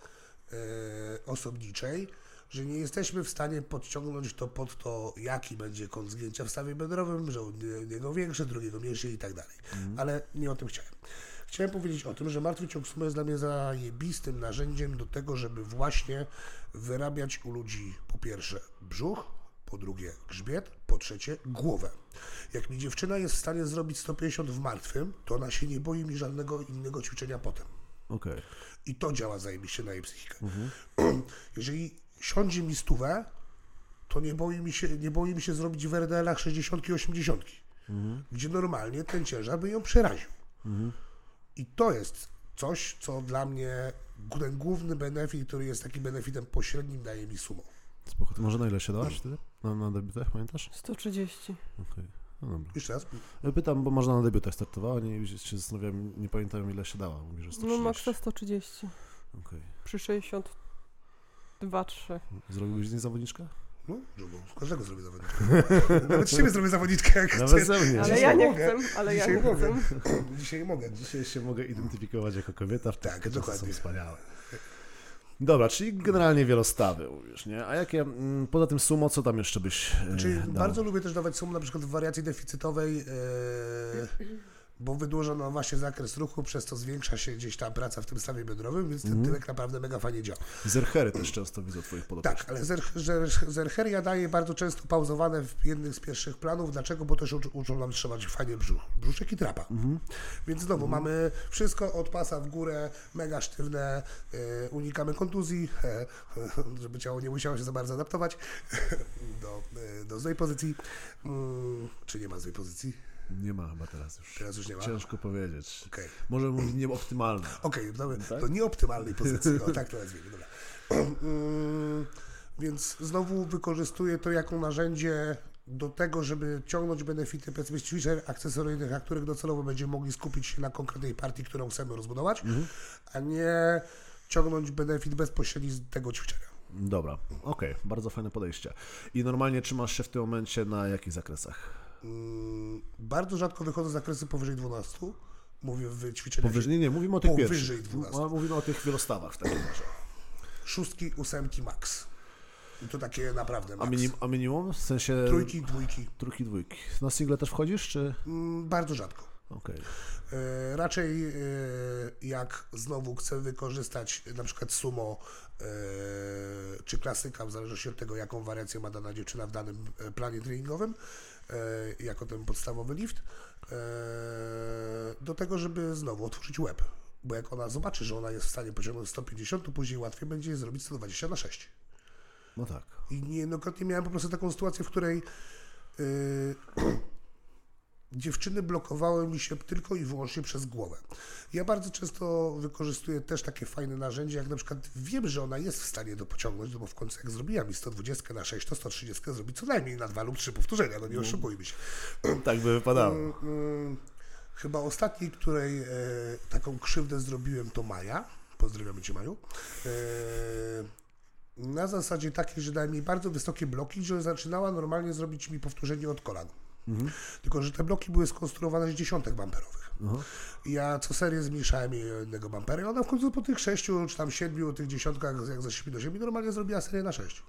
osobniczej, że nie jesteśmy w stanie podciągnąć to pod to, jaki będzie kąt zgięcia w stawie biodrowym, że jednego większy, drugiego mniejszy i tak dalej. Ale nie o tym chciałem. Chciałem powiedzieć o tym, że martwy ciąg sumo jest dla mnie zajebistym narzędziem do tego, żeby właśnie wyrabiać u ludzi po pierwsze brzuch, po drugie grzbiet, po trzecie głowę. Jak mi dziewczyna jest w stanie zrobić 150 w martwym, to ona się nie boi mi żadnego innego ćwiczenia potem. Okej. I to działa zajebiście na jej psychikę. Jeżeli siądzie mi stówę, to nie boi mi się, nie boi mi się zrobić w RDL-ach 60 i 80, gdzie normalnie ten ciężar by ją przeraził. I to jest coś, co dla mnie ten główny benefit, który jest takim benefitem pośrednim, daje mi sumo. Spoko. Ty może na ile się dałaś wtedy? Na, na debiutach, pamiętasz? 130. Okej. No dobra. Jeszcze raz. Ja Pytam, bo można na debiutach startowała, nie się zastanawiam, nie pamiętam ile się dała. Mówisz, że 130. No maksa 130. Okej. Przy 62, 3. Zrobiłbyś z niej zawodniczkę? No, z każdego zrobię zawodniczka. Nawet z ciebie zrobię zawodniczkę, jak Nawet chcesz. ze mnie. Ale Dzisiaj ja nie mogę. chcę, ale ja Dzisiaj nie mogę. chcę. Dzisiaj mogę. Dzisiaj się mogę identyfikować jako kobieta, w Tak, czasy są dokładnie. wspaniałe. Dobra, czyli generalnie wielostawy mówisz, nie? A jakie, mm, poza tym sumo, co tam jeszcze byś e, Czyli dał? bardzo lubię też dawać sum na przykład w wariacji deficytowej, e, bo wydłużono właśnie zakres ruchu, przez to zwiększa się gdzieś ta praca w tym stawie biodrowym, więc ten tyłek naprawdę mega fajnie działa. Zerchery też często widzę twoich podopiecznych. Tak, ale zer, zer, zercheria daje bardzo często pauzowane w jednych z pierwszych planów. Dlaczego? Bo też uczą, uczą nam trzymać fajnie brzuch, brzuszek i trapa. Więc znowu mamy wszystko od pasa w górę, mega sztywne, e, unikamy kontuzji, e, żeby ciało nie musiało się za bardzo adaptować do, e, do złej pozycji. Mm, czy nie ma złej pozycji? Nie ma chyba teraz już. Teraz już nie ma? Ciężko powiedzieć. Okej. Może mówić nieoptymalne. Okej, okay, Tak? do nieoptymalnej pozycji, o tak to nazwijmy, dobra. Więc znowu wykorzystuję to jako narzędzie do tego, żeby ciągnąć benefity ćwiczeń akcesoryjnych, na których docelowo będziemy mogli skupić się na konkretnej partii, którą chcemy rozbudować, a nie ciągnąć benefit bezpośredni z tego ćwiczenia. Dobra, okej, bardzo fajne podejście. I normalnie trzymasz się w tym momencie na jakich zakresach? Mm, Bardzo rzadko wychodzę z zakresy powyżej 12. Mówię w ćwiczeniach Powyżej, nie, mówimy o tych Powyżej pierwszych. 12. A Mówimy o tych wielostawach w takim razie. szóstki, ósemki max. I to takie naprawdę A, max. minim, a minimum? W sensie Trójki, dwójki. trójki, dwójki. Na single też wchodzisz, czy? Mm, Bardzo rzadko. Okej. E, Raczej e, jak znowu chcę wykorzystać na przykład sumo e, czy klasyka, w zależności od tego, jaką wariację ma dana dziewczyna w danym planie treningowym, jako ten podstawowy lift, e, do tego, żeby znowu otworzyć łeb. Bo jak ona zobaczy, że ona jest w stanie pociągnąć 150, to później łatwiej będzie jej zrobić 120 na 6. No tak. I niejednokrotnie miałem po prostu taką sytuację, w której yy, dziewczyny blokowały mi się tylko i wyłącznie przez głowę. Ja bardzo często wykorzystuję też takie fajne narzędzie, jak na przykład wiem, że ona jest w stanie to pociągnąć, no bo w końcu jak zrobiła mi 120 na 6, to 130 zrobi co najmniej na 2 lub 3 powtórzenia, no nie oszukujmy się. Tak by wypadało. Mm, mm, Chyba ostatniej, której e, taką krzywdę zrobiłem, to Maja. Pozdrawiamy Cię, Maju. E, na zasadzie takiej, że dałem jej bardzo wysokie bloki, że zaczynała normalnie zrobić mi powtórzenie od kolan. Tylko, że te bloki były skonstruowane z dziesiątek bamperowych. I ja co serię zmniejszałem jej jednego bampera i ona w końcu po tych sześciu, czy tam siedmiu, tych dziesiątkach, jak zeszli do ziemi, normalnie zrobiła serię na sześć.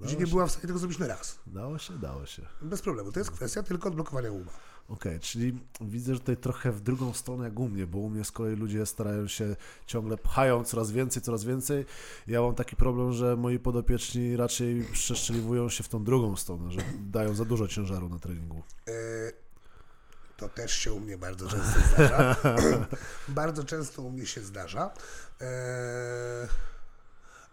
Gdzie nie była w stanie tego zrobić na raz. Dało się? Dało się. Bez problemu. To jest kwestia tylko odblokowania uma. Okej, czyli widzę, że tutaj trochę w drugą stronę jak u mnie, bo u mnie z kolei ludzie starają się ciągle pchają coraz więcej, coraz więcej. Ja mam taki problem, że moi podopieczni raczej przeszczeliwują się w tą drugą stronę, że dają za dużo ciężaru na treningu. E, To też się u mnie bardzo często zdarza. bardzo często u mnie się zdarza. E,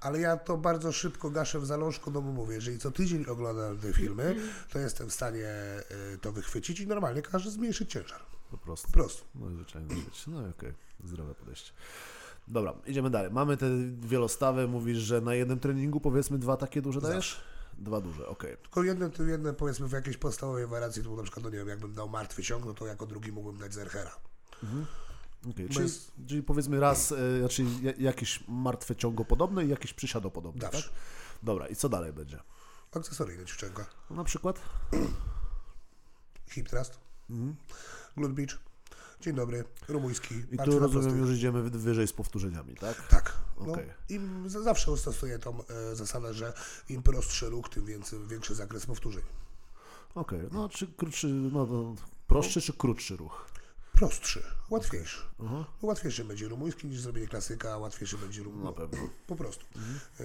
Ale ja to bardzo szybko gaszę w zalążku, no bo mówię, jeżeli co tydzień oglądam te filmy, to jestem w stanie e, to wychwycić i normalnie każę zmniejszyć ciężar. Po prostu. Po prostu. No i zwyczajnie. No i okej, zdrowe podejście. Dobra, idziemy dalej. Mamy te wielostawy, mówisz, że na jednym treningu powiedzmy dwa takie duże dajesz? Dwa duże, okej. Tylko jedne, to jedne powiedzmy w jakiejś podstawowej wariacji, to na przykład, no nie wiem, jakbym dał martwy ciąg, no to jako drugi mógłbym dać zerchera. Okay. Czyli, czyli powiedzmy raz, e, znaczy ja- jakieś martwe ciągopodobne i jakieś przysiadopodobne, tak? Zawsze. Dobra, i co dalej będzie? Akcesoryjne ćwiczenka. No, na przykład? Hip thrust. Glute beach. Dzień dobry. Rumuński. I tu rozumiem, już idziemy wy- wyżej z powtórzeniami, tak? Tak. No. I z- zawsze stosuję tą e, zasadę, że im prostszy ruch, tym więcej, większy zakres powtórzeń. Okej, no czy krótszy, no, no prostszy czy krótszy ruch? Prostszy, łatwiejszy. Aha. No, łatwiejszy będzie rumuński niż zrobienie klasyka, a łatwiejszy będzie rum... Na pewno. Po prostu. E,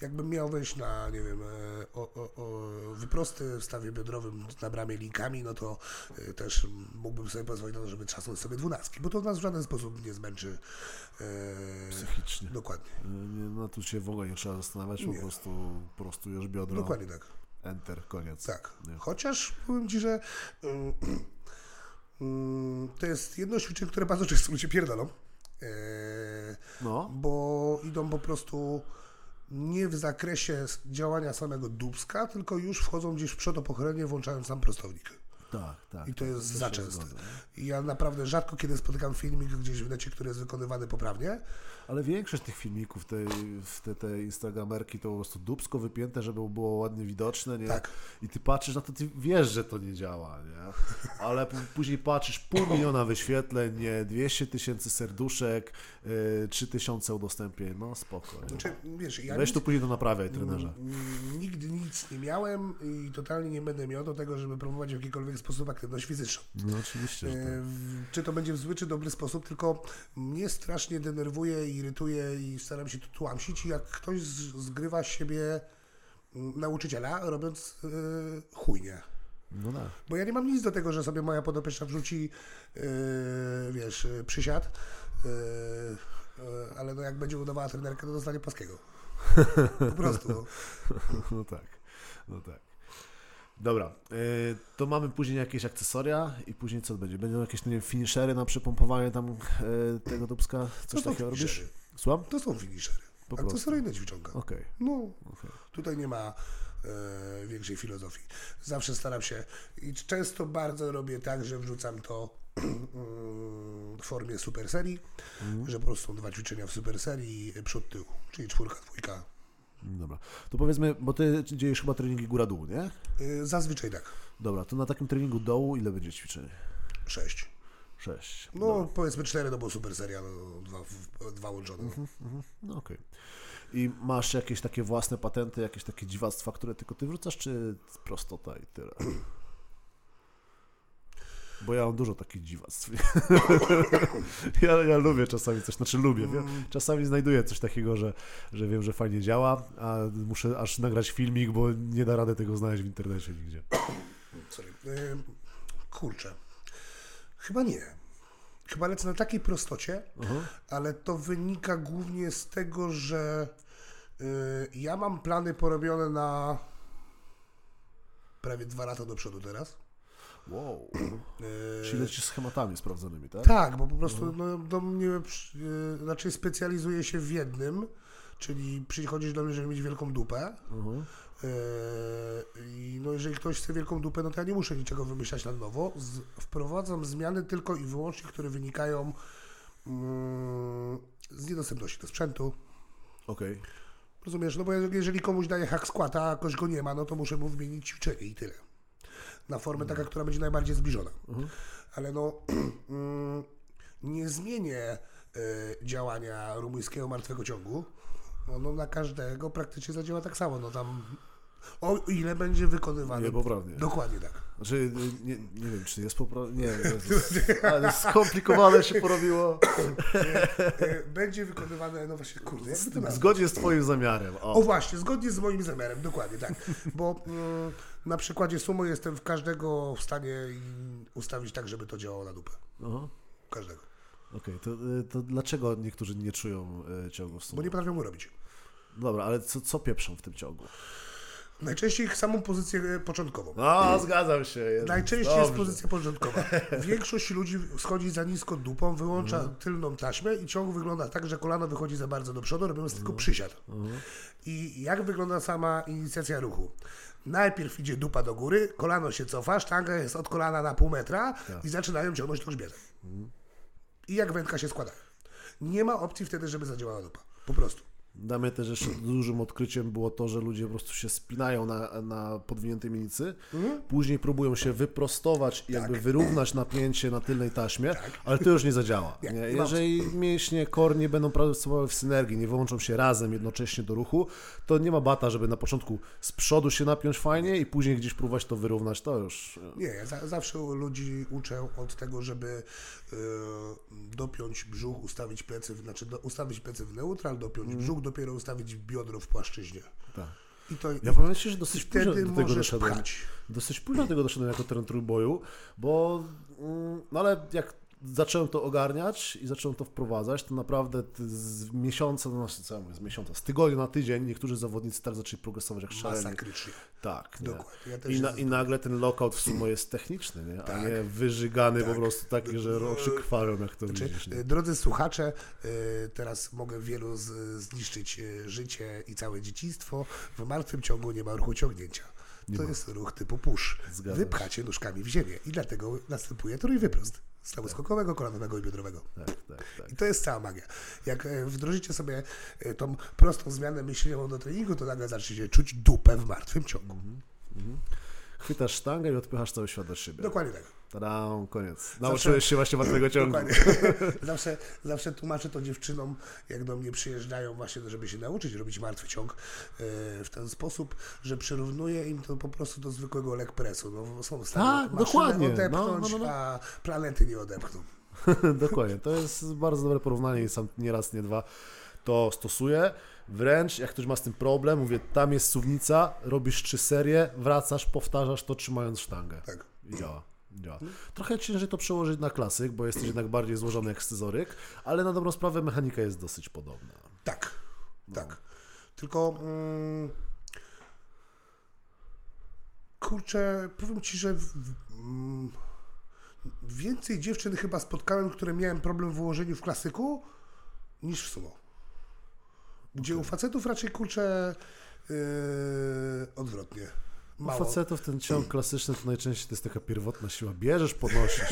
jakbym miał wejść na, nie wiem, e, o, o, o wyprosty w stawie biodrowym na bramie linkami, no to e, też mógłbym sobie pozwolić na to, żeby trzasnąć sobie dwunastki, bo to nas w żaden sposób nie zmęczy. E, Psychicznie. dokładnie. E, Nie, no tu się w ogóle nie trzeba zastanawiać, po Nie. prostu prostujesz biodro, Dokładnie tak. enter, koniec. Tak. Nie. Chociaż powiem Ci, że ym, to jest jedno ćwiczenie, które bardzo często ludzie pierdolą. E, No, bo idą po prostu nie w zakresie działania samego dubska, tylko już wchodzą gdzieś w przodopochylenie, włączając sam prostownik. Tak, tak. I to jest też się za zgodzę. I ja naprawdę rzadko kiedy spotykam filmik gdzieś w necie, który jest wykonywany poprawnie. Ale większość tych filmików, tej, w te, te instagramerki to po prostu dubsko wypięte, żeby było ładnie widoczne, nie? Tak. I ty patrzysz na to, ty wiesz, że to nie działa, nie? Ale później patrzysz, pół miliona wyświetleń, nie? 200 tysięcy serduszek, yy, 3 tysiące udostępnień, no spoko, nie? Znaczy, wiesz, ja Weź nic, to później to naprawiaj, trenerze. Nigdy nic nie miałem i totalnie nie będę miał do tego, żeby promować w sposób aktywność fizyczną. No oczywiście, E, tak. Czy to będzie w zły, czy dobry sposób, tylko mnie strasznie denerwuje, irytuje i staram się tu tłamsić, jak ktoś zgrywa siebie mm, nauczyciela, robiąc yy, chujnie. No tak. Bo ja nie mam nic do tego, że sobie moja podopieczna wrzuci, yy, wiesz, przysiad, yy, yy, ale no jak będzie udawała trenerkę, to dostanie paskiego. Po prostu. no. No tak, no tak. Dobra, yy, to mamy później jakieś akcesoria i później co będzie? Będą jakieś, nie wiem, finishery na przypompowanie tam yy, tego dubska? Coś To są takiego robisz? Słucham? To są finishery. Po. Akcesoryjne ćwiczonka. Okej, No, okej. Tutaj nie ma e, większej filozofii. Zawsze staram się i często bardzo robię tak, że wrzucam to mm, w formie super serii, że po prostu są dwa ćwiczenia w super serii przód tył, czyli czwórka, dwójka. Dobra. To powiedzmy, bo ty dziejesz chyba treningi góra-dół, nie? Y, Zazwyczaj tak, Dobra, to na takim treningu dołu ile będzie ćwiczeń? sześć. Sześć. No Dobra. powiedzmy cztery, no bo super seria, no, dwa, dwa łączone. No okej. I masz jakieś takie własne patenty, jakieś takie dziwactwa, które tylko ty wrzucasz, czy prostota i tyle? Bo ja mam dużo takich dziwactw. ja, ja lubię czasami coś, znaczy lubię. Wiem, czasami znajduję coś takiego, że, że wiem, że fajnie działa, a muszę aż nagrać filmik, bo nie da rady tego znaleźć w internecie nigdzie. Sorry. Kurczę. Chyba nie. Chyba lecę na takiej prostocie, Aha. ale to wynika głównie z tego, że y, ja mam plany porobione na prawie dwa lata do przodu teraz. Wow. Czyli lecisz schematami sprawdzonymi, tak? tak, bo po prostu no, do mnie y, raczej specjalizuję się w jednym, czyli przychodzisz do mnie, żeby mieć wielką dupę. Mhm. Yy, I no jeżeli ktoś chce wielką dupę, no to ja nie muszę niczego wymyślać na nowo. Z, wprowadzam zmiany tylko i wyłącznie, które wynikają mm, z niedostępności do sprzętu. Okej. Rozumiesz? No bo jeżeli komuś daję hack squata, a ktoś go nie ma, no to muszę mu wymienić ćwiczenie i tyle. Na formę taka, która będzie najbardziej zbliżona. Ale no mm, nie zmienię y, działania rumuńskiego martwego ciągu. Ono na każdego praktycznie zadziała tak samo. No tam o ile będzie wykonywany. Niepoprawnie. Dokładnie tak. Znaczy, nie, nie wiem, czy jest poprawnie. Nie, Jezus. ale skomplikowane się porobiło. Będzie wykonywane, no właśnie, kurde, jak? Zgodnie z Twoim zamiarem. O O. właśnie, zgodnie z moim zamiarem, dokładnie tak. Bo mm, na przykładzie sumo jestem w każdego w stanie ustawić tak, żeby to działało na dupę. Aha. Każdego. Okej, to, y, to dlaczego niektórzy nie czują y, ciągu w Bo sumo? nie potrafią mu robić. Dobra, ale co, co pieprzą w tym ciągu? Najczęściej samą pozycję e, początkową. No, zgadzam się. Najczęściej jest dobrze. pozycja początkowa. Większość ludzi schodzi za nisko dupą, wyłącza Mhm. tylną taśmę i ciąg wygląda tak, że kolano wychodzi za bardzo do przodu, robiąc Mhm. tylko przysiad. I jak wygląda sama inicjacja ruchu? Najpierw idzie dupa do góry, kolano się cofa, sztanga jest od kolana na pół metra Tak. i zaczynają ciągnąć grzbietę. Mhm. I jak wędka się składa. Nie ma opcji wtedy, żeby zadziałała dupa. Po prostu. Dla mnie też jeszcze dużym odkryciem było to, że ludzie po prostu się spinają na, na podwiniętej minicy, później próbują się wyprostować i jakby wyrównać napięcie na tylnej taśmie, ale to już nie zadziała. Nie, Jeżeli mięśnie kor nie będą pracowały w synergii, nie wyłączą się razem jednocześnie do ruchu, to nie ma bata, żeby na początku z przodu się napiąć fajnie i później gdzieś próbować to wyrównać, to już... Nie, ja za, zawsze ludzi uczę od tego, żeby e, dopiąć brzuch, ustawić plecy, w- znaczy do, ustawić plecy w neutral, dopiąć brzuch, dopiero ustawić biodro w płaszczyźnie. Tak. I to Ja Ci, że dosyć późno do tego doszedłem. pchać. Dosyć późno do tego doszedłem jako trener trójboju, bo mm, no ale jak zacząłem to ogarniać i zacząłem to wprowadzać, to naprawdę z miesiąca, no co ja mówię, z miesiąca, z tygodnia na tydzień niektórzy zawodnicy tak zaczęli progresować jak szaleni. Masakrycznie. Tak, nie? Dokładnie. Ja I, na, I nagle ten lockout w sumo jest techniczny, nie? a Tak. nie wyżygany Tak. po prostu taki, że oczy krwawią, jak to Znaczy, widzisz. Nie? e, drodzy słuchacze, e, teraz mogę wielu zniszczyć e, życie i całe dzieciństwo. W martwym ciągu nie ma ruchu ciągnięcia. To jest ruch typu push. Zgadzam Wypchacie nóżkami w ziemię i dlatego następuje trójwyprost. Stawu skokowego, kolanowego i biodrowego. Tak, tak, tak. I to jest cała magia. Jak e, wdrożycie sobie e, tą prostą zmianę myśleniową do treningu, to nagle zaczniecie czuć dupę w martwym ciągu. Chwytasz sztangę i odpychasz cały świat do siebie. Dokładnie tak. Tada, koniec. Nauczyłeś się właśnie martwego ciągu. Zawsze, zawsze tłumaczę to dziewczynom, jak do mnie przyjeżdżają właśnie, żeby się nauczyć robić martwy ciąg e, w ten sposób, że przyrównuję im to po prostu do zwykłego leg pressu. No, są w stanie Tak, dokładnie. No, odepchnąć, no, no, no. a planety nie odepchną. Dokładnie, to jest bardzo dobre porównanie i sam nie raz, nie dwa to stosuję. Wręcz jak ktoś ma z tym problem, mówię, tam jest suwnica, robisz trzy serie, wracasz, powtarzasz to trzymając sztangę. Tak. I działa. Działa. Trochę ciężej to przełożyć na klasyk, bo jesteś jednak bardziej złożony jak scyzoryk, ale na dobrą sprawę mechanika jest dosyć podobna. Tak, No. tak. Tylko mm, kurczę, powiem ci, że w, mm, więcej dziewczyn chyba spotkałem, które miałem problem w ułożeniu w klasyku niż w sumo. Gdzie u facetów raczej kurczę yy, odwrotnie. U Mało. facetów ten ciąg klasyczny to najczęściej to jest taka pierwotna siła. Bierzesz, podnosisz.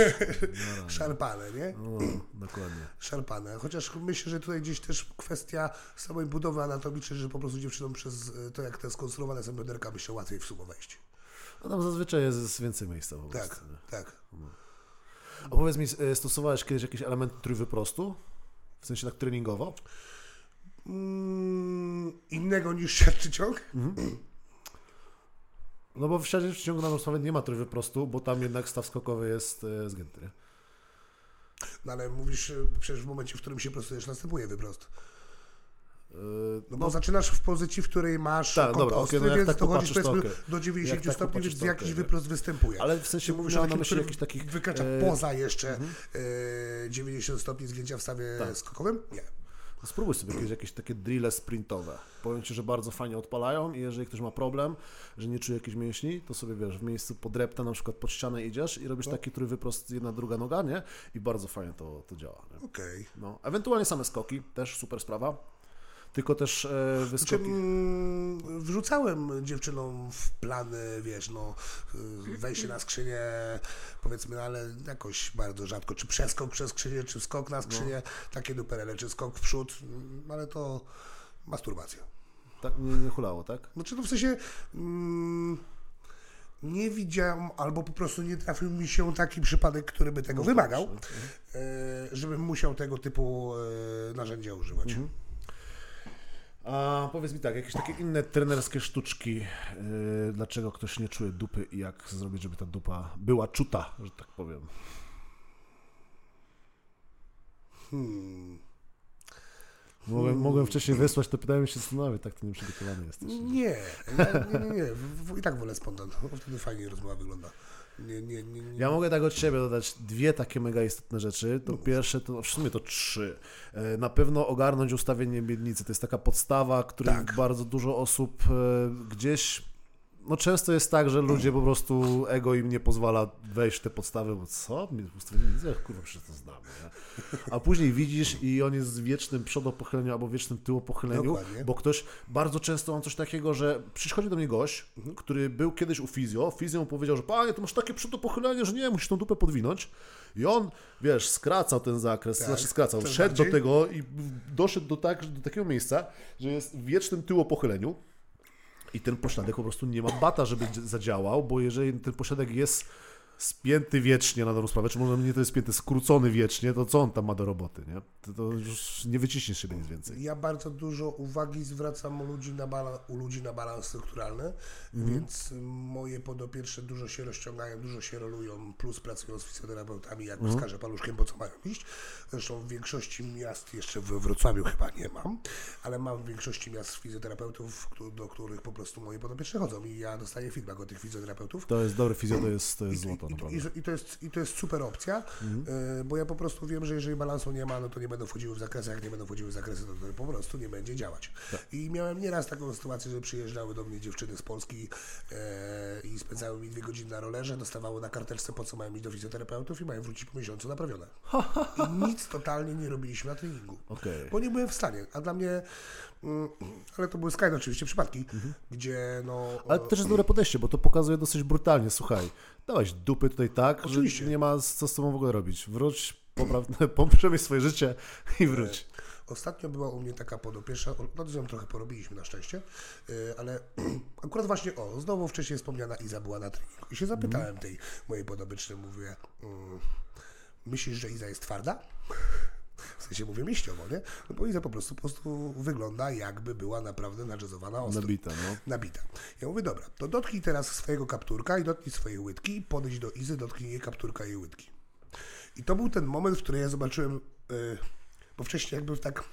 Szarpane, nie? No, dokładnie. Szarpane. Chociaż myślę, że tutaj gdzieś też kwestia samej budowy anatomicznej, że po prostu dziewczynom przez y, to, jak te skonstruowane są bioderka, by się łatwiej w sumo wejść. A tam zazwyczaj jest więcej miejsca po prostu. Tak, tak. A powiedz mi, e, stosowałeś kiedyś jakiś element trójwyprostu? W sensie tak treningowo? Mm, innego niż siatczy ciąg? No bo w siadzie w ciągu na rozprawę nie ma trójwyprostu, bo tam jednak staw skokowy jest e, zgięty. nie? No ale mówisz, y, przecież w momencie, w którym się prostujesz, następuje wyprost. E, No bo zaczynasz w pozycji, w której masz Tak, tak, dobra, okej, no jak więc tak dochodzisz popatrzysz, to powiedzmy okej. do 90 Jak tak stopni, popatrzysz, więc to jakiś okej, wyprost występuje. Ale w sensie Ty mówisz miałem na takim, myśli który jakiś takich... Wykracza e, poza jeszcze e, 90 stopni zgięcia w stawie Tak. skokowym? Nie. Spróbuj sobie kiedyś jakieś takie drille sprintowe. Powiem Ci, że bardzo fajnie odpalają i jeżeli ktoś ma problem, że nie czuje jakichś mięśni, to sobie wiesz, w miejscu podrepta na przykład pod ścianę idziesz i robisz taki trójwyprost jedna, druga noga, nie? I bardzo fajnie to, to działa. Okej. No. Ewentualnie same skoki, też super sprawa. Tylko też e, Znaczy, wyskoki... mm, wrzucałem dziewczynom w plany, wiesz, no, y, wejście na skrzynię, powiedzmy, ale jakoś bardzo rzadko, czy przeskok przez skrzynię, czy skok na skrzynię, takie duperele, czy skok w przód, mm, ale to masturbacja. Tak, nie, nie hulało, tak? Znaczy, no w sensie mm, nie widziałem, albo po prostu nie trafił mi się taki przypadek, który by tego wymagał, e, żebym musiał tego typu e, narzędzia używać. A powiedz mi tak, jakieś takie inne trenerskie sztuczki, yy, dlaczego ktoś nie czuje dupy i jak zrobić, żeby ta dupa była czuta, że tak powiem. Hmm. Mogłem, mogłem wcześniej wysłać, to pytałem się zastanawiać, tak to nieprzygotowany jesteś. Nie, nie, nie, nie. W, I tak wolę spontan, bo wtedy fajnie rozmowa wygląda. Nie, nie, nie, nie. Ja mogę tak od siebie dodać dwie takie mega istotne rzeczy. To pierwsze, to w sumie to trzy. E, Na pewno ogarnąć ustawienie miednicy. To jest taka podstawa, której Tak. bardzo dużo osób e, gdzieś. No często jest tak, że ludzie po prostu ego im nie pozwala wejść w te podstawy, bo co? Miednicy? Ach, Kurwa, przecież to znamy. Nie? A później widzisz i on jest w wiecznym przodopochyleniu albo wiecznym tyłopochyleniu, Dokładnie. bo ktoś bardzo często mam coś takiego, że przychodzi do mnie gość, który był kiedyś u fizjo, fizjo mu powiedział, że panie, to masz takie przodopochylenie, że nie, musisz tą dupę podwinąć. I on, wiesz, skracał ten zakres, Tak, znaczy skracał, coraz szedł do bardziej. tego i doszedł do, tak, do takiego miejsca, że jest w wiecznym tyłopochyleniu i ten pośladek po prostu nie ma bata, żeby dz- zadziałał, bo jeżeli ten pośladek jest spięty wiecznie na dobrą sprawę, czy może nie to jest spięty, skrócony wiecznie, to co on tam ma do roboty, nie? To, to już nie wyciśniesz siebie nic więcej. Ja bardzo dużo uwagi zwracam u ludzi na, bala, u ludzi na balans strukturalny, więc moje podopieczne dużo się rozciągają, dużo się rolują, plus pracują z fizjoterapeutami, jak wskażę paluszkiem, po co mają iść. Zresztą w większości miast, jeszcze we Wrocławiu chyba nie mam, ale mam w większości miast fizjoterapeutów, do których po prostu moje podopieczne chodzą i ja dostaję feedback od tych fizjoterapeutów. To jest dobry fizjo, to jest, to jest złoto. To I, naprawdę. i, to jest, I to jest super opcja, y, bo ja po prostu wiem, że jeżeli balansu nie ma, no to nie będą wchodziły w zakresy, jak nie będą wchodziły w zakresy, to, to po prostu nie będzie działać. I miałem nieraz taką sytuację, że przyjeżdżały do mnie dziewczyny z Polski e, i spędzały mi dwie godziny na rolerze, dostawały na karteczce, po co mają iść do fizjoterapeutów i mają wrócić po miesiącu naprawione. I nic totalnie nie robiliśmy na treningu. Okej. Bo nie byłem w stanie, a dla mnie, mm, ale to były skrajne oczywiście przypadki, gdzie no... Mhm. Ale to też jest dobre podejście, bo to pokazuje dosyć brutalnie. Słuchaj, dałeś dupy tutaj tak, Oczywiście. że nie ma co z tobą w ogóle robić. Wróć, popraw, swoje życie i wróć. Ostatnio była u mnie taka podopieczna, no z nią trochę porobiliśmy na szczęście, yy, ale akurat właśnie, o, znowu wcześniej wspomniana Iza była na treningu i się zapytałem tej mojej podobycznej, mówię, mm, myślisz, że Iza jest twarda? W sensie mówię mieściowo, nie? No bo Iza po prostu, po prostu wygląda jakby była naprawdę nadżezowana ostro. Nabita, no. Nabita. Ja mówię, dobra, to dotknij teraz swojego kapturka i dotknij swojej łydki, podejdź do Izy, dotknij jej kapturka i jej łydki. I to był ten moment, w którym ja zobaczyłem, yy, bo wcześniej jakby tak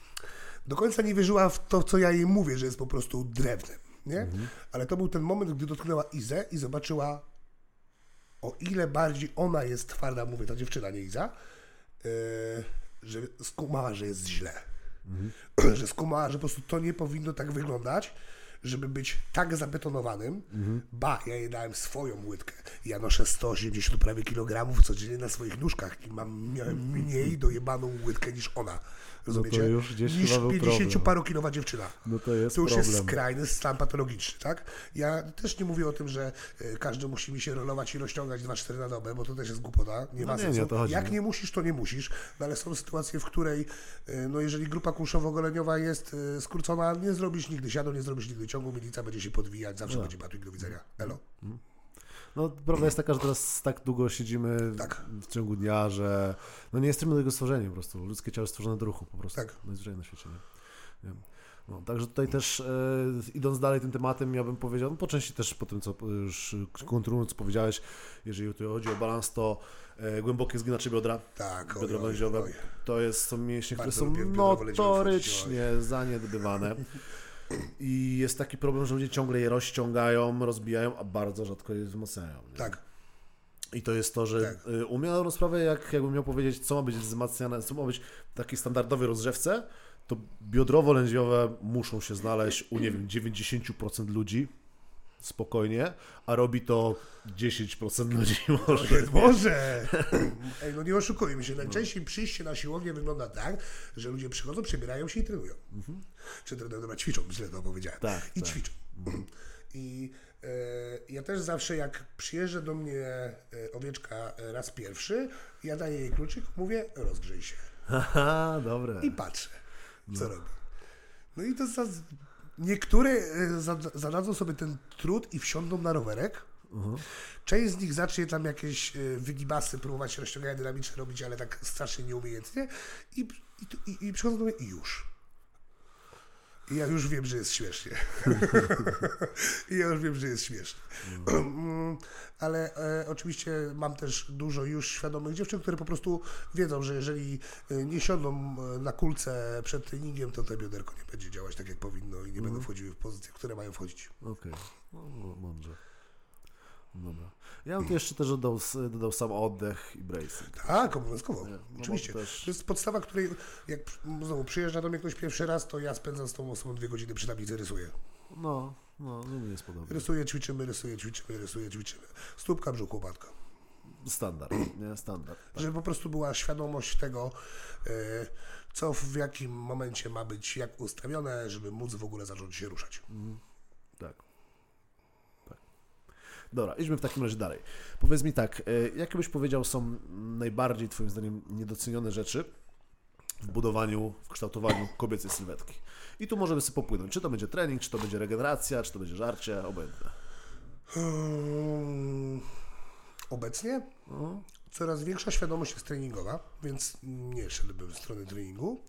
do końca nie wierzyła w to, co ja jej mówię, że jest po prostu drewnem, nie? Ale to był ten moment, gdy dotknęła Izę i zobaczyła, o ile bardziej ona jest twarda, mówię, ta dziewczyna, nie Iza, yy, że skumała, że jest źle. że skumała, że po prostu to nie powinno tak wyglądać, żeby być tak zabetonowanym. Ba, ja jej dałem swoją łydkę. Ja noszę 180 prawie kilogramów codziennie na swoich nóżkach i mam, miałem mniej dojebaną łydkę niż ona. Rozumiecie? już gdzieś niż chyba był 50 problem. parokilowa dziewczyna. No to jest To już problem. jest skrajny stan patologiczny, tak? Ja też nie mówię o tym, że y, każdy musi mi się rolować i rozciągać 2-4 na dobę, bo to też jest głupota. Nie No ma nie, sensu. nie to Jak nie? musisz, to nie musisz, no ale są sytuacje, w której, y, no jeżeli grupa kulszowo-goleniowa jest y, skrócona, nie zrobisz nigdy siadu, nie zrobisz nigdy ciągu, milica będzie się podwijać, zawsze będzie batwik do widzenia. Elo. No, prawda jest taka, że teraz tak długo siedzimy Tak. w ciągu dnia, że no nie jesteśmy do tego stworzeni po prostu. Ludzkie ciało jest stworzone do ruchu po prostu. Tak. Najzwyczajniej na świecie. Nie? Nie. No, także tutaj też e, idąc dalej tym tematem, ja bym powiedział, no, po części też po tym, co już kontynuując, co powiedziałeś, jeżeli tu chodzi o balans, to e, głębokie zginacze biodra, Tak, biodra węziowe, to jest, są mięśnie, które Bardzo są biodra węziowe notorycznie zaniedbywane. I jest taki problem, że ludzie ciągle je rozciągają, rozbijają, a bardzo rzadko je wzmacniają. nie? Tak, I to jest to, że Tak. y, u mnie na dobrą sprawę, jak, jakbym miał powiedzieć, co ma być wzmacniane, co ma być w takiej standardowej rozgrzewce, to biodrowo-lędźwiowe muszą się znaleźć u, nie wiem, 90% ludzi, spokojnie, a robi to 10% ludzi może. Nie, może. Ej, no nie oszukujmy się. Najczęściej przyjście na siłownię wygląda tak, że ludzie przychodzą, przebierają się i trenują. Czy trenują, dobra, ćwiczą, źle to powiedziałem. Tak, I tak. ćwiczą. I e, ja też zawsze, jak przyjeżdża do mnie e, owieczka e, raz pierwszy, ja daję jej kluczyk, mówię, rozgrzej się. Haha, dobre. I patrzę, co robi. No i to za, niektóre e, zada- zadadzą sobie ten trud i wsiądą na rowerek. Część z nich zacznie tam jakieś e, wygibasy, próbować rozciągania dynamiczne robić, ale tak strasznie nieumiejętnie. I, i, i przychodzą do mnie i już. I ja już wiem, że jest śmiesznie. I ja już wiem, że jest śmiesznie. Mm, Ale e, oczywiście mam też dużo już świadomych dziewczyn, które po prostu wiedzą, że jeżeli e, nie siądą e, na kulce przed treningiem, to to bioderko nie będzie działać tak, jak powinno i nie będą wchodziły w pozycje, w które mają wchodzić. Okej, no, no, mądrze. Dobra. Ja bym tu jeszcze też dodał, dodał sam oddech i bracing. Tak, obowiązkowo. Nie, no Oczywiście. też- To jest podstawa, której jak znowu przyjeżdża do mnie ktoś pierwszy raz, to ja spędzam z tą osobą dwie godziny przy tablicy, rysuję. No, no, no mi jest podobne. Rysuję, ćwiczymy, rysuję, ćwiczymy, rysuję, ćwiczymy. Stópka, brzuch, łopatka. Standard, nie? Standard. Tak. Żeby po prostu była świadomość tego, e, co w jakim momencie ma być jak ustawione, żeby móc w ogóle zacząć się ruszać. Tak. tak. Dobra, idźmy w takim razie dalej. Powiedz mi tak, e, jakie byś powiedział są najbardziej twoim zdaniem niedocenione rzeczy w budowaniu, w kształtowaniu kobiecej sylwetki? I tu możemy sobie popłynąć. Czy to będzie trening, czy to będzie regeneracja, czy to będzie żarcie, obojętne. Hmm, Obecnie coraz większa świadomość jest treningowa, więc nie szedłbym w stronę treningu,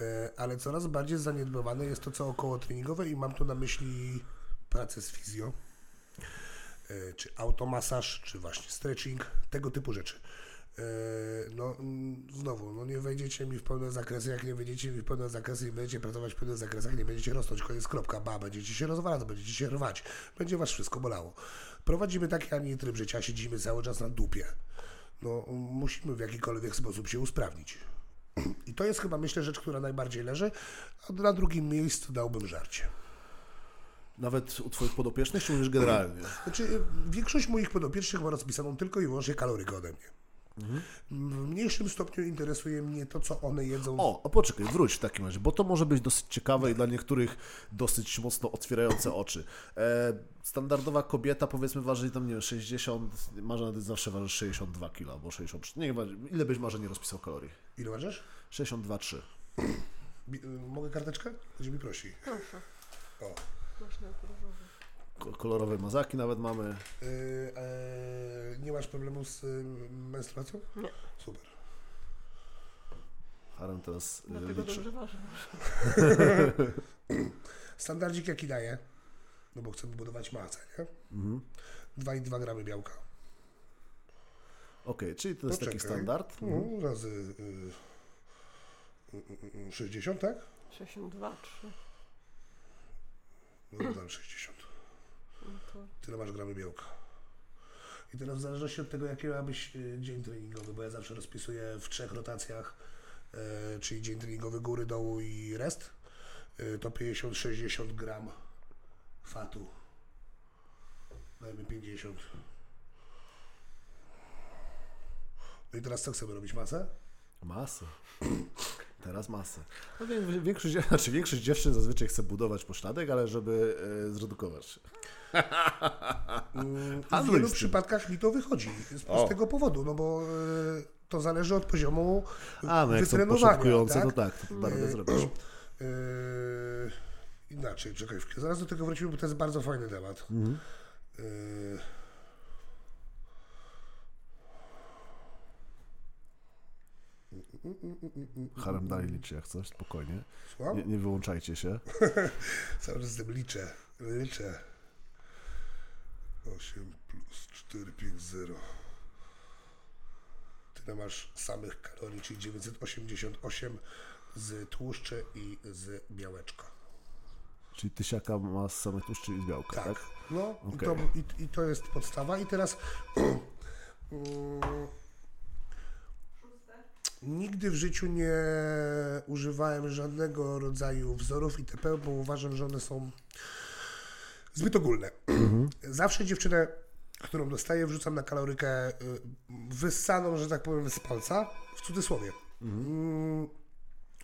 e, ale coraz bardziej zaniedbywane jest to, co około treningowe i mam tu na myśli pracę z fizjo, e, czy automasaż, czy właśnie stretching, tego typu rzeczy. E, no mm, znowu, no nie wejdziecie mi w pełne zakresy, jak nie wejdziecie mi w pełne zakresy i będziecie pracować w pełnych zakresach, nie będziecie rosnąć, koniec, kropka, ba, będziecie się rozwalać, będziecie się rwać, będzie was wszystko bolało. Prowadzimy taki, a nie tryb życia, siedzimy cały czas na dupie. No musimy w jakikolwiek sposób się usprawnić. I to jest chyba, myślę, rzecz, która najbardziej leży, a na drugim miejscu dałbym żarcie. Nawet u twoich podopiecznych, czy mówisz generalnie? Znaczy, większość moich podopiecznych ma rozpisaną tylko i wyłącznie kalorykę ode mnie. W mniejszym stopniu interesuje mnie to, co one jedzą. O, a poczekaj, wróć w takim razie, bo to może być dosyć ciekawe i dla niektórych dosyć mocno otwierające oczy. E, standardowa kobieta, powiedzmy, waży tam, nie wiem, 60, Marzena ty zawsze waży 62 kg albo 63, nie wiem, ile byś Marze nie rozpisał kalorii? Ile ważysz? 62,3. Bi- y, mogę karteczkę? Będzie mi prosi. Proszę. O. Ko- Kolorowe mazaki nawet mamy. Y, e, nie masz problemu z y, menstruacją? Nie. Super. Harem teraz e, Dlatego liczy. dobrze ważę. Standardzik jaki daje? No bo chcemy budować masę, nie? Mhm. 2,2 gramy białka. Okej, czyli to jest taki Poczekaj. standard. Mhm. Razy y, y, y, y, 60, tak? 62, 3. No dodam 60. No to Tyle masz gramy białka. I teraz w zależności od tego, jaki miałbyś y, dzień treningowy, bo ja zawsze rozpisuję w trzech rotacjach, e, czyli dzień treningowy góry, dołu i rest, y, to 50-60 gram fatu. Dajmy 50. No i teraz co chcemy robić? Masę? Masę. Teraz masę. No, większość, znaczy, większość dziewczyn zazwyczaj chce budować pośladek, ale żeby e, zredukować. Mm, W Handluj wielu przypadkach mi to wychodzi z O. prostego powodu, no bo e, to zależy od poziomu A, no jak są początkujące, tak? to tak, to radę Yy, zrobić. Yy, inaczej, czekaj, zaraz do tego wrócimy, bo to jest bardzo fajny temat. Mhm. Yy, Harem dalej liczy jak coś, spokojnie. Nie, nie wyłączajcie się. Cały czas z tym liczę, liczę. 8 plus 4, 5, 0. Tyle masz samych kalorii, czyli 988 z tłuszczy i z białeczka. Czyli tysiaka ma z samych tłuszczy i z białka, tak? Tak. No i, Okej. to, i, i to jest podstawa. I teraz mm, nigdy w życiu nie używałem żadnego rodzaju wzorów itp., bo uważam, że one są zbyt ogólne. Zawsze dziewczynę, którą dostaję, wrzucam na kalorykę y, wyssaną, że tak powiem, z palca, w cudzysłowie. Mm,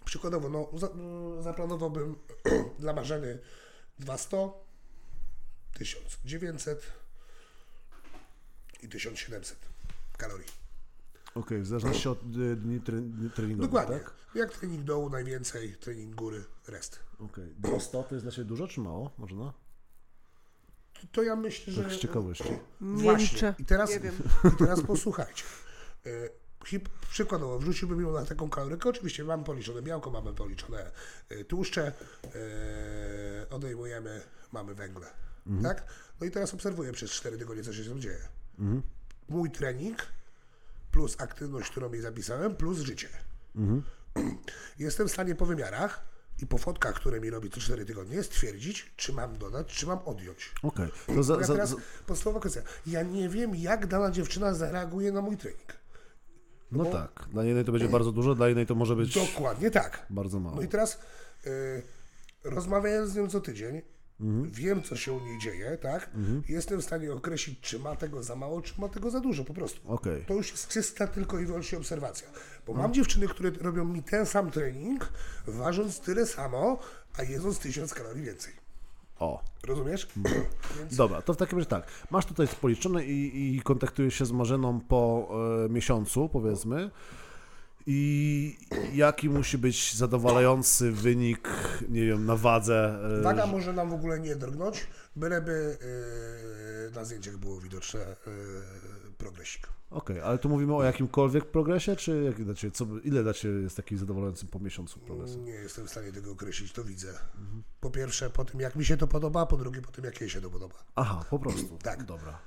Przykładowo, no, mm, zaplanowałbym dla Marzeny 200, 1900 i 1700 kalorii. Okej, w zależności od y, dni, tre, dni treningowych, Dokładnie. tak? Jak trening dołu najwięcej, trening góry rest. Okej. 200 to jest dla Ciebie dużo czy mało? Można? To ja myślę, że... Tak z ciekawości. nie Właśnie. liczę. I teraz, Nie wiem. I teraz posłuchajcie. E, Hip, przykładowo, wrzuciłbym ją na taką kalorykę. Oczywiście mamy policzone białko, mamy policzone e, tłuszcze, e, odejmujemy, mamy węgle. Tak? No i teraz obserwuję przez 4 tygodnie, co się tam dzieje. Mój trening plus aktywność, którą jej zapisałem, plus życie. Jestem w stanie po wymiarach i po fotkach, które mi robi co 4 tygodnie, stwierdzić, czy mam dodać, czy mam odjąć. Okej. To za, Ja teraz za, podstawowa kwestia. Ja nie wiem, jak dana dziewczyna zareaguje na mój trening. no tak. Dla jednej to będzie bardzo dużo, dla innej to może być Dokładnie tak. bardzo mało. No i teraz y, rozmawiając z nią co tydzień, wiem, co się u niej dzieje, tak? Jestem w stanie określić, czy ma tego za mało, czy ma tego za dużo, po prostu. Okej. To już jest czysta tylko i wyłącznie obserwacja. Bo mam dziewczyny, które robią mi ten sam trening, ważąc tyle samo, a jedząc tysiąc kalorii więcej. O. Rozumiesz? Więc Dobra, to w takim razie tak. Masz tutaj policzone i, i kontaktujesz się z Marzeną po e, miesiącu, powiedzmy. I jaki musi być zadowalający wynik, nie wiem, na wadze? e, Waga że- może nam w ogóle nie drgnąć, byleby yy, na zdjęciach było widoczne yy, progresik. Okej, ale tu mówimy o jakimkolwiek progresie, czy jak dla ciebie, co, ile dla Ciebie jest taki zadowalający po miesiącu progres? Nie jestem w stanie tego określić, to widzę. Po pierwsze po tym, jak mi się to podoba, po drugie po tym, jak jej się to podoba. Aha, po prostu. Tak. Dobra.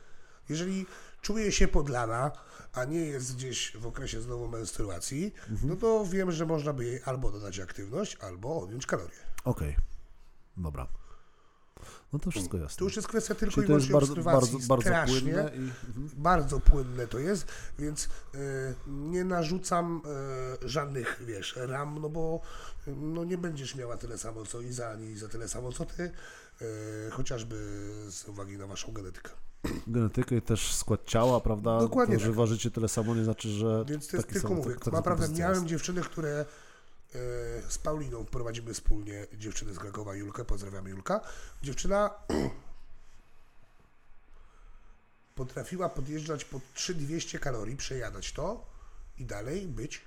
Jeżeli czuje się podlana, a nie jest gdzieś w okresie znowu menstruacji, Mhm. no to wiem, że można by jej albo dodać aktywność, albo odjąć kalorie. Okej. Dobra. No to wszystko jasne. To już jest kwestia tylko Czyli i wyłącznie bardzo, bardzo, obserwacji. bardzo Strasznie, płynne i... Mhm. bardzo płynne to jest, więc y, nie narzucam y, żadnych, wiesz, ram, no bo y, no nie będziesz miała tyle samo co Iza, ani za tyle samo co ty, y, chociażby z uwagi na waszą genetykę. Genetykę i też skład ciała, prawda? Dokładnie To, że tak. ważycie tyle samo, nie znaczy, że Więc to jest tylko sam- mówię, taka naprawdę miałem jest. dziewczyny, które y, z Pauliną prowadzimy wspólnie dziewczyny z Krakowa, Julkę, pozdrawiamy Julka. Dziewczyna potrafiła podjeżdżać po 3200 kalorii, przejadać to i dalej być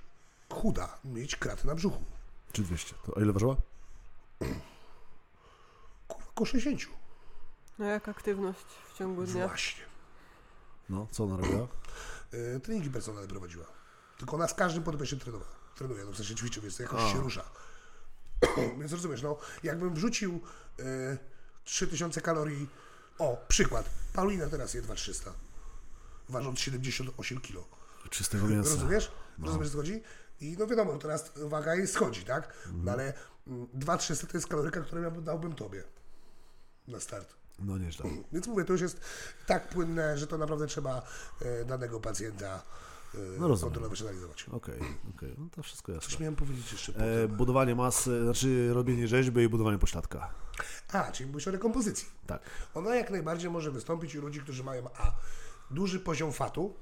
chuda, mieć kraty na brzuchu. Czy 200? To o ile ważyła? Kurwa, Około 60. No jak aktywność ciągu dnia? Właśnie. No, co ona robiła? Y, treningi personalne prowadziła. Tylko ona z każdym podobnie się trenowała. Trenuje, no w sensie ćwiczy, więc to jakoś A. się rusza. więc rozumiesz, no, jakbym wrzucił y, 3000 kalorii, o, przykład, Paulina teraz je 2300, ważąc 78 kg. Czystego mięsa. Rozumiesz? Rozumiesz, o co chodzi? I no wiadomo, teraz waga jej schodzi, tak? No ale mm, 2300 to jest kaloryka, którą ja dałbym tobie na start. No nieźle. Więc mówię, to już jest tak płynne, że to naprawdę trzeba e, danego pacjenta e, No rozumiem. kontrolować, analizować. Okej, okej, no to wszystko jasne. Coś miałem powiedzieć jeszcze E, budowanie masy, znaczy robienie rzeźby i budowanie pośladka. A, czyli mówisz o rekompozycji. Tak. Ona jak najbardziej może wystąpić u ludzi, którzy mają A, duży poziom fatu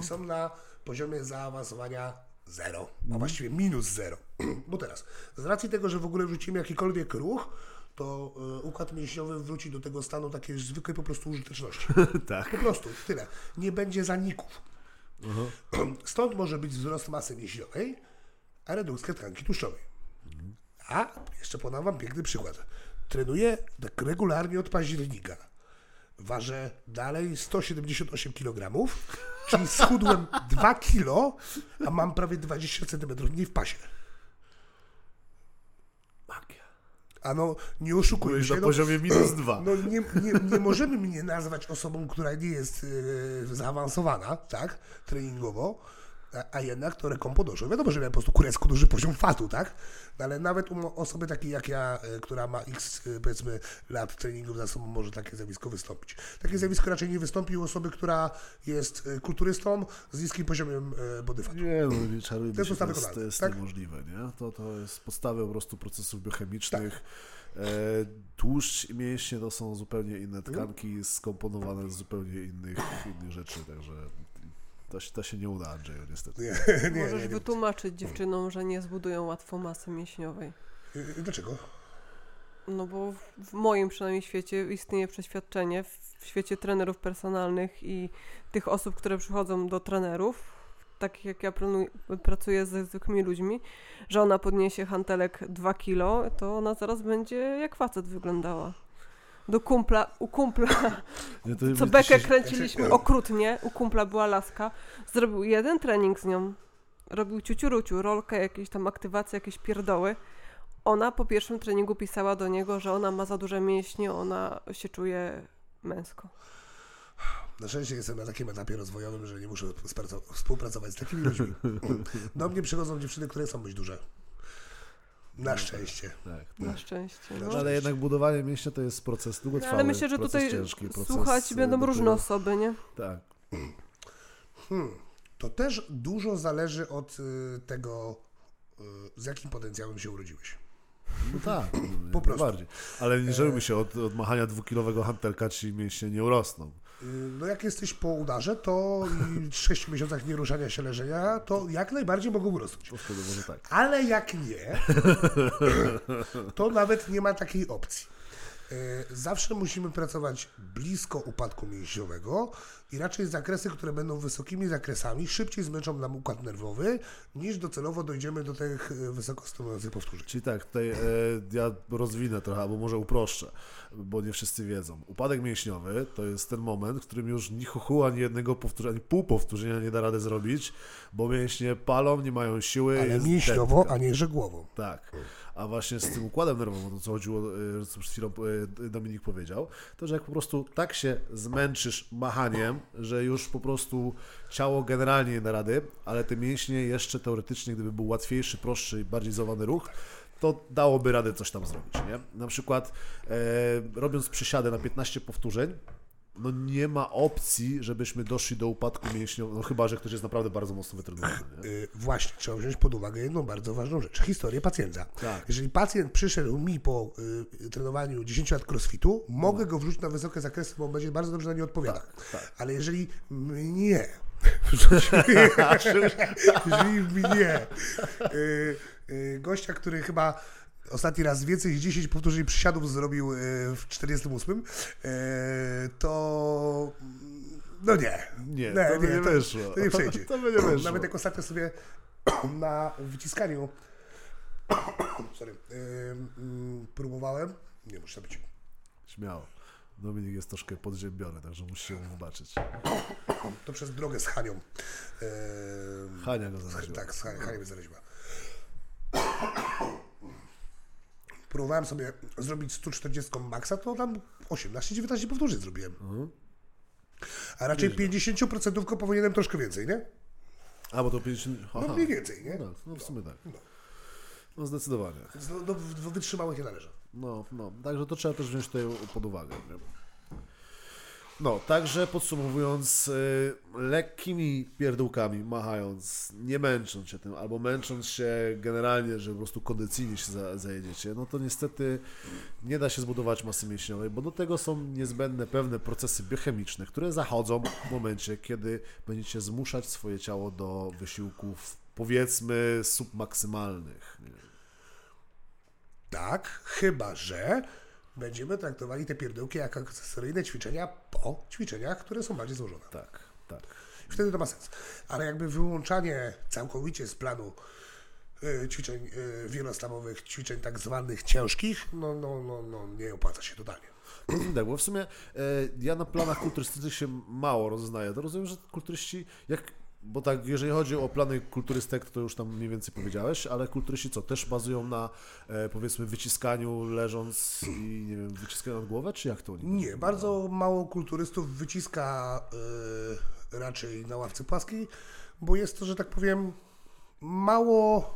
i są na poziomie zaawansowania zero, a właściwie minus zero. Bo teraz, z racji tego, że w ogóle wrzucimy jakikolwiek ruch, to e, układ mięśniowy wróci do tego stanu takiej zwykłej po prostu użyteczności. tak. Po prostu, tyle. Nie będzie zaników. Stąd może być wzrost masy mięśniowej, a redukcja tkanki tłuszczowej. A jeszcze podam Wam piękny przykład. Trenuję tak regularnie od października. Ważę dalej 178 kg, czyli schudłem 2 kg, a mam prawie 20 cm mniej w pasie. Magia. A no, nie oszukujmy Byłeś się. na no, poziomie minus dwa. No nie, nie, nie możemy mnie nazwać osobą, która nie jest yy, zaawansowana, tak, treningowo, a, a jednak to rekom podeszło. Wiadomo, że miałem po prostu kurecko duży poziom fatu, tak, no, ale nawet u osoby takiej jak ja, y, która ma x, y, powiedzmy, lat treningów za sobą, może takie zjawisko wystąpić. Takie zjawisko raczej nie wystąpi u osoby, która jest y, kulturystą z niskim poziomem body fatu. Nie, no nie czarujmy To jest się, to jest, to jest tak? niemożliwe, nie? To, to jest podstawy po prostu procesów biochemicznych. Tak. E, tłuszcz i mięśnie to są zupełnie inne tkanki skomponowane z zupełnie innych, innych rzeczy, także to, się- to się nie uda, Andrzeju, niestety. Nie, nie, Możesz nie, nie. wytłumaczyć dziewczynom, że nie zbudują łatwo masy mięśniowej. Y, Dlaczego? No bo w- w moim przynajmniej świecie istnieje przeświadczenie, w w świecie trenerów personalnych i tych osób, które przychodzą do trenerów, takich jak ja pracuję ze zwykłymi ludźmi, że ona podniesie hantelek 2 kilo, to ona zaraz będzie jak facet wyglądała. Do kumpla, u kumpla, Nie, to co bekę się- kręciliśmy okrutnie, u kumpla była laska, zrobił jeden trening z nią, robił ciuciuruciu, rolkę, jakieś tam aktywacje, jakieś pierdoły. Ona po pierwszym treningu pisała do niego, że ona ma za duże mięśnie, ona się czuje męsko. Na szczęście jestem na takim etapie rozwojowym, że nie muszę współpracować z takimi ludźmi. Do mnie przychodzą dziewczyny, które chcą być duże. Na szczęście. Tak, Na tak. szczęście. No, No. Ale jednak budowanie mięśnia to jest proces No, długotrwały, ale myślę, że tutaj ciężki, proces słuchać y, będą dopiero- różne osoby, nie? Tak. Hmm. To też dużo zależy od y, tego, y, z jakim potencjałem się urodziłeś. No tak, Po prostu. bardziej. Ale nie żełmy się, od, od machania dwukilowego hantelka ci mięśnie nie urosną. Y, No jak jesteś po udarze, to i w 6 miesiącach nieruszania się leżenia, to jak najbardziej mogą urosnąć. To wtedy może tak. Ale jak nie, to nawet nie ma takiej opcji. E, Zawsze musimy pracować blisko upadku mięśniowego i raczej zakresy, które będą wysokimi zakresami, szybciej zmęczą nam układ nerwowy, niż docelowo dojdziemy do tych e, wysoko stymulujących powtórzeń. Czyli tak, tutaj e, ja rozwinę trochę, albo może uproszczę, bo nie wszyscy wiedzą. Upadek mięśniowy to jest ten moment, w którym już ni chuchu, ani jednego powtórzenia, ani pół powtórzenia nie da rady zrobić, bo mięśnie palą, nie mają siły. Ale mięśniowo, a nie żegłowo. Tak. A właśnie z tym układem nerwowym, o co chodziło, e, co przed chwilą e, Dominik powiedział, to że jak po prostu tak się zmęczysz machaniem, że już po prostu ciało generalnie nie da rady, ale te mięśnie jeszcze teoretycznie, gdyby był łatwiejszy, prostszy i bardziej zowany ruch, to dałoby radę coś tam zrobić, nie? Na przykład e, robiąc przysiady na 15 powtórzeń, no nie ma opcji, żebyśmy doszli do upadku mięśniowego, no chyba, że ktoś jest naprawdę bardzo mocno wytrenowany. Nie? Y, Właśnie, trzeba wziąć pod uwagę jedną bardzo ważną rzecz. Historię pacjenta. Tak. Jeżeli pacjent przyszedł mi po y, trenowaniu 10 lat crossfitu, mogę go wrzucić na wysokie zakresy, bo on będzie bardzo dobrze na nie odpowiadał. tak. Ale jeżeli mnie, jeżeli mnie, y, y, gościa, który chyba ostatni raz więcej niż 10 powtórzeń przysiadów zrobił y, w 48, y, to no nie. Nie, to by nie to, wyszło. To nie przejdzie. To by nie wyszło. Nawet jak ostatnio sobie na wyciskaniu sorry, próbowałem, nie muszę być. Śmiało. Dominik jest troszkę podziębiony, także musicie mu wybaczyć. To przez drogę z Hanią. Hania go zaraziła. Tak, Hania mnie zaraziła. Próbowałem sobie zrobić 140 maksa, to tam 18-19 powtórzeń zrobiłem. Mhm. A raczej 50% powinienem troszkę więcej, nie? A, bo to 50... Aha. No mniej więcej, nie? No tak, no w sumie tak. No zdecydowanie. Więc do, do, do wytrzymałych nie należy. No, no, także to trzeba też wziąć tutaj pod uwagę. Nie? No, także podsumowując, y, lekkimi pierdółkami machając, nie męcząc się tym, albo męcząc się generalnie, że po prostu kondycyjnie się za, zajedziecie, no to niestety nie da się zbudować masy mięśniowej, bo do tego są niezbędne pewne procesy biochemiczne, które zachodzą w momencie, kiedy będziecie zmuszać swoje ciało do wysiłków, powiedzmy, submaksymalnych. Tak, chyba że będziemy traktowali te pierdółki jako akcesoryjne ćwiczenia po ćwiczeniach, które są bardziej złożone. Tak, tak. Wtedy to ma sens. Ale jakby wyłączanie całkowicie z planu y, ćwiczeń y, wielostawowych, ćwiczeń tak zwanych ciężkich, no, no, no, no nie opłaca się totalnie. Tak, bo w sumie e, ja na planach kulturystycznych się mało rozeznaję. To rozumiem, że kulturyści, jak, bo tak, jeżeli chodzi o plany kulturystek, to już tam mniej więcej powiedziałeś, ale kulturyści co, też bazują na e, powiedzmy wyciskaniu leżąc i nie wiem, wyciskaniu nad głowę, czy jak to oni Nie, bardzo mało kulturystów wyciska y, raczej na ławce płaskiej, bo jest to, że tak powiem, mało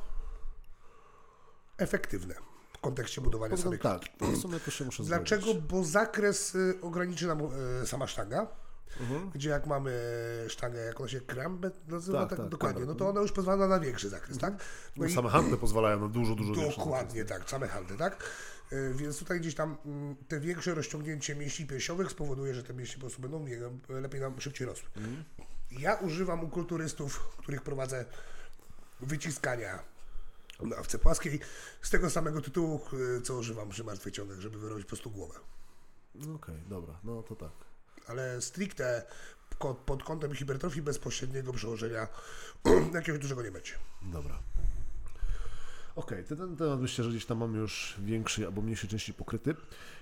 efektywne w kontekście budowania tym samej Tak, w sumie to się muszę Dlaczego? zgodzić. Bo zakres y, ograniczy nam y, sama sztanga. Mhm. Gdzie jak mamy sztangę, jak ona się krambę nazywa, Tak, tak, tak, dokładnie, tak. no to ona już pozwala na większy zakres, tak? No No, i same handle pozwalają na dużo, dużo większe dokładnie tak, same handle, tak? Y, Więc tutaj gdzieś tam mm, te większe rozciągnięcie mięśni piersiowych spowoduje, że te mięśnie po prostu będą lepiej nam szybciej rosły. Mhm. Ja używam u kulturystów, których prowadzę wyciskania na awce płaskiej z tego samego tytułu, y, co używam przy martwych ciągach, żeby wyrobić po prostu głowę. No Okej, dobra, no to tak. Ale stricte pod kątem hipertrofii bezpośredniego przełożenia jakiegoś dużego nie będzie. Dobra. Okej, to ten temat myślę, że gdzieś tam mamy już większej albo mniejszej części pokryty.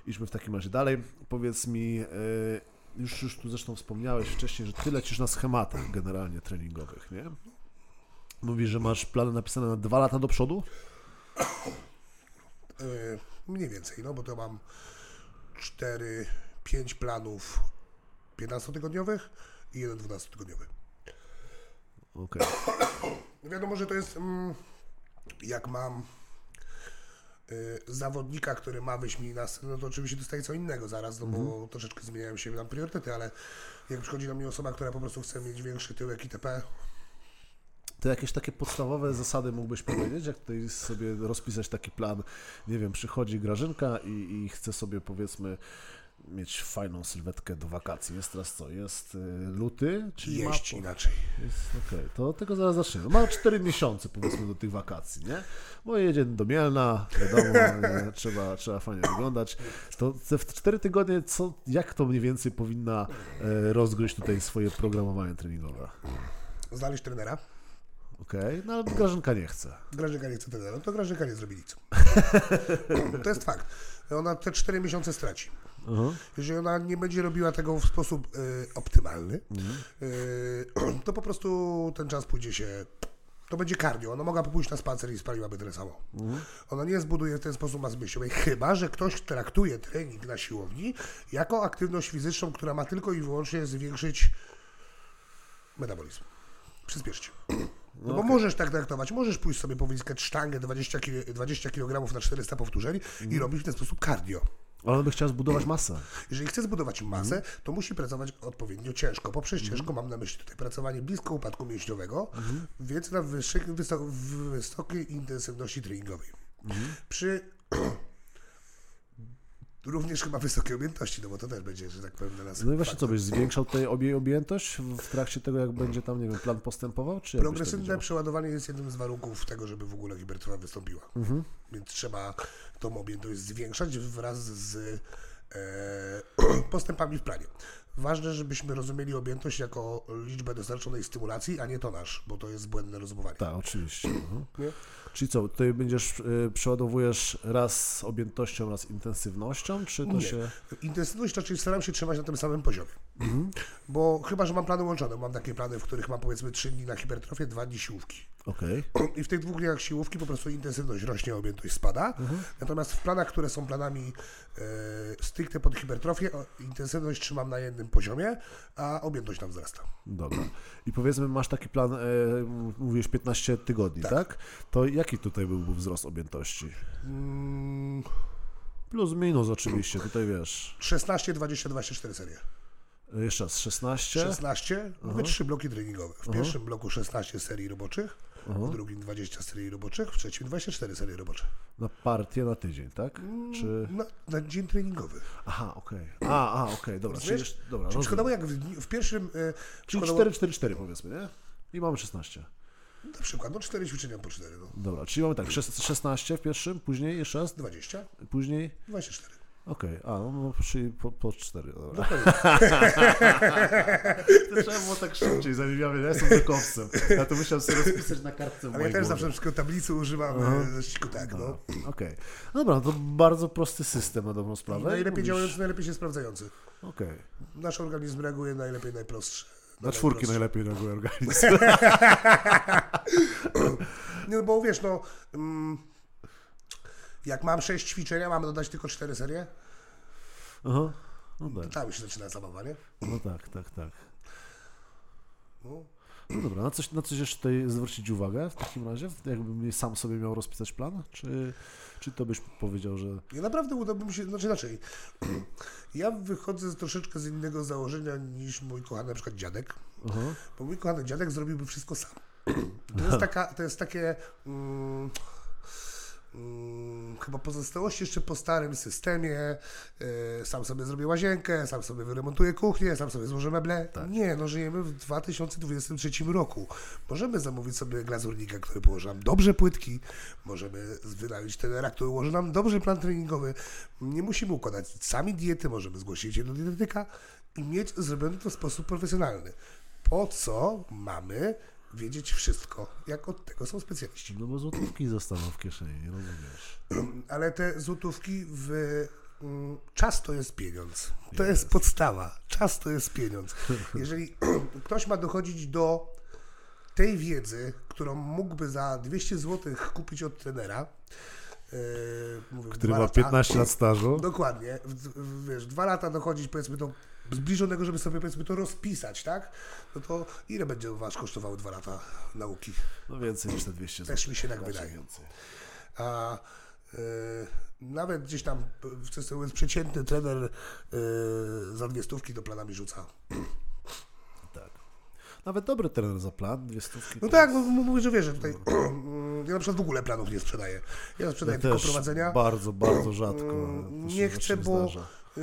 Idźmy w takim razie dalej. Powiedz mi, e, już, już tu zresztą wspomniałeś wcześniej, że ty lecisz na schematach generalnie treningowych, nie? Mówisz, że masz plany napisane na dwa lata do przodu? Yy, mniej więcej, no bo to mam 4, 5 planów 15-tygodniowych i jeden 12-tygodniowy. Okej. Wiadomo, że to jest mm, jak mam y, zawodnika, który ma wyjść mi na scenę, no to oczywiście dostaje co innego zaraz, no bo troszeczkę zmieniają się nam priorytety, ale jak przychodzi do mnie osoba, która po prostu chce mieć większy tyłek itp., To jakieś takie podstawowe zasady mógłbyś powiedzieć, jak tutaj sobie rozpisać taki plan, nie wiem, przychodzi Grażynka i, i chce sobie powiedzmy mieć fajną sylwetkę do wakacji. Jest teraz co? Jest y, luty? Czyli jeść ma... inaczej. Jest, Okej, to tego zaraz zaczniemy. Ma 4 miesiące powiedzmy do tych wakacji, nie? Bo jedzie do Mielna, wiadomo, nie, trzeba, trzeba fajnie wyglądać. To w 4 tygodnie, co, jak to mniej więcej powinna e, rozgryźć tutaj swoje programowanie treningowe? Znaleźć trenera. Okej, no ale Grażynka nie chce. Grażynka nie chce trenera, no to Grażynka nie zrobi nic. to jest fakt. Ona te 4 miesiące straci. Aha. Jeżeli ona nie będzie robiła tego w sposób y, optymalny, y, to po prostu ten czas pójdzie się To będzie cardio. Ona mogła pójść na spacer i spaliłaby tyle samo. Ona nie zbuduje w ten sposób masy mięśniowej, chyba że ktoś traktuje trening na siłowni jako aktywność fizyczną, która ma tylko i wyłącznie zwiększyć metabolizm. Przyspieszyć. No bo możesz tak traktować, możesz pójść sobie powyciskać sztangę 20, ki- 20 kg na 400 powtórzeń i robić w ten sposób cardio. Ale on by chciał zbudować masę. Jeżeli chce zbudować masę, to musi pracować odpowiednio ciężko. Poprzez ciężko mam na myśli tutaj pracowanie blisko upadku mięśniowego, więc na wyższej, wysokiej intensywności treningowej. Przy również chyba wysokiej objętości, no bo to też będzie, że tak powiem, dla nas No i właśnie co, byś zwiększał obie objętość w trakcie tego, jak będzie tam, nie wiem, plan postępował? Czy to Progresywne przeładowanie jest jednym z warunków tego, żeby w ogóle hipertrofia wystąpiła. Mhm. Więc trzeba tą objętość zwiększać wraz z e, postępami w planie. Ważne, żebyśmy rozumieli objętość jako liczbę dostarczonej stymulacji, a nie tonaż, bo to jest błędne rozumowanie. Tak, oczywiście. Mhm. Czyli co, tutaj będziesz, y, przeładowujesz raz z objętością, raz intensywnością, czy to Nie. się... Intensywność raczej staram się trzymać na tym samym poziomie. Mhm. Bo chyba, że mam plany łączone. Mam takie plany, w których mam powiedzmy 3 dni na hipertrofię, 2 dni siłówki. Okej. I w tych dwóch dniach siłówki po prostu intensywność rośnie, objętość spada. Mhm. Natomiast w planach, które są planami e, stricte pod hipertrofię, intensywność trzymam na jednym poziomie, a objętość nam wzrasta. Dobra. I powiedzmy, masz taki plan, e, mówisz 15 tygodni, tak. Tak. To jaki tutaj byłby wzrost objętości? Mm, Plus, minus oczywiście, tutaj wiesz. 16, 20, 24 serie. E, Jeszcze raz, 16? 16, mówię trzy bloki treningowe. W pierwszym bloku 16 serii roboczych, w drugim 20 serii roboczych, w trzecim 24 serie robocze. Na partię na tydzień, tak? Czy... Na, na dzień treningowy. Aha, okej. A, a, okej, dobra. Czyli, jeszcze- dobra, Czyli przykładowo jak w, w pierwszym... E, Czyli przykładowo- 4, 4, 4 powiedzmy, nie? I mamy 16. Na przykład, no 4 ćwiczenia po 4, no. Dobra, czyli mamy tak, szes- 16 w pierwszym, później jeszcze raz, 20, później... 24. Okej, a, no, no czyli po, po 4, dobra. To trzeba było tak szybciej, zanim ja, ja jestem wykowcem. Ja to musiałem sobie rozpisać na kartce w Ale ja też głowie. zawsze na przykład tablicy używam uh ściku tak, no. Okej. Dobra, no to bardzo prosty system na dobrą sprawę. Najlepiej działający, najlepiej się sprawdzający. Okej. Nasz organizm reaguje najlepiej, najprostsze. Na czwórki najprostsze. najlepiej reaguje organizm. No bo wiesz, no... Mm, jak mam 6 ćwiczenia, mam dodać tylko 4 serie? Aha. No tak, Tam się zaczyna zabawa, nie? no tak, tak, tak. No. No dobra, na coś, na coś jeszcze tutaj zwrócić uwagę w takim razie? Jakbym sam sobie miał rozpisać plan? Czy, czy to byś powiedział, że... Ja naprawdę udałby mi się, znaczy inaczej. Ja wychodzę z troszeczkę z innego założenia niż mój kochany na przykład dziadek, Aha. bo mój kochany dziadek zrobiłby wszystko sam. To jest, taka, to jest takie mm, mm, chyba pozostałości jeszcze po starym systemie. e, sam sobie zrobię łazienkę, sam sobie wyremontuję kuchnię, sam sobie złożę meble. Nie, no żyjemy w 2023 roku. Możemy zamówić sobie glazurnika, który położy nam dobrze płytki, możemy wynająć tenera, który ułoży nam dobrze plan treningowy. Nie musimy układać sami diety, możemy zgłosić się do dietetyka i mieć zrobione to w sposób profesjonalny. Po co mamy wiedzieć wszystko, jak od tego są specjaliści? No bo złotówki zostaną w kieszeni, nie rozumiesz. Ale te złotówki w mm, czas to jest pieniądz. To jest podstawa. Czas to jest pieniądz. Jeżeli ktoś ma dochodzić do tej wiedzy, którą mógłby za 200 zł kupić od trenera, yy, mówię, Który ma lata, 15 lat stażu. Dokładnie. W, w, wiesz, dwa lata dochodzić powiedzmy do zbliżonego, żeby sobie powiedzmy to rozpisać, tak? No to ile będzie was kosztowały dwa lata nauki? No więcej niż te 200 zł. Też mi się tak wydaje. więcej. A e, nawet gdzieś tam przeciętny trener e, za dwie stówki do planami rzuca. Tak. Nawet dobry trener za plan, dwie stówki. No tak, jest- no, mówię, że wiesz, że tutaj ja na przykład w ogóle planów nie sprzedaję. Ja sprzedaję Ja tylko prowadzenia. Bardzo, bardzo rzadko. Nie chcę, bo zdarza. Y,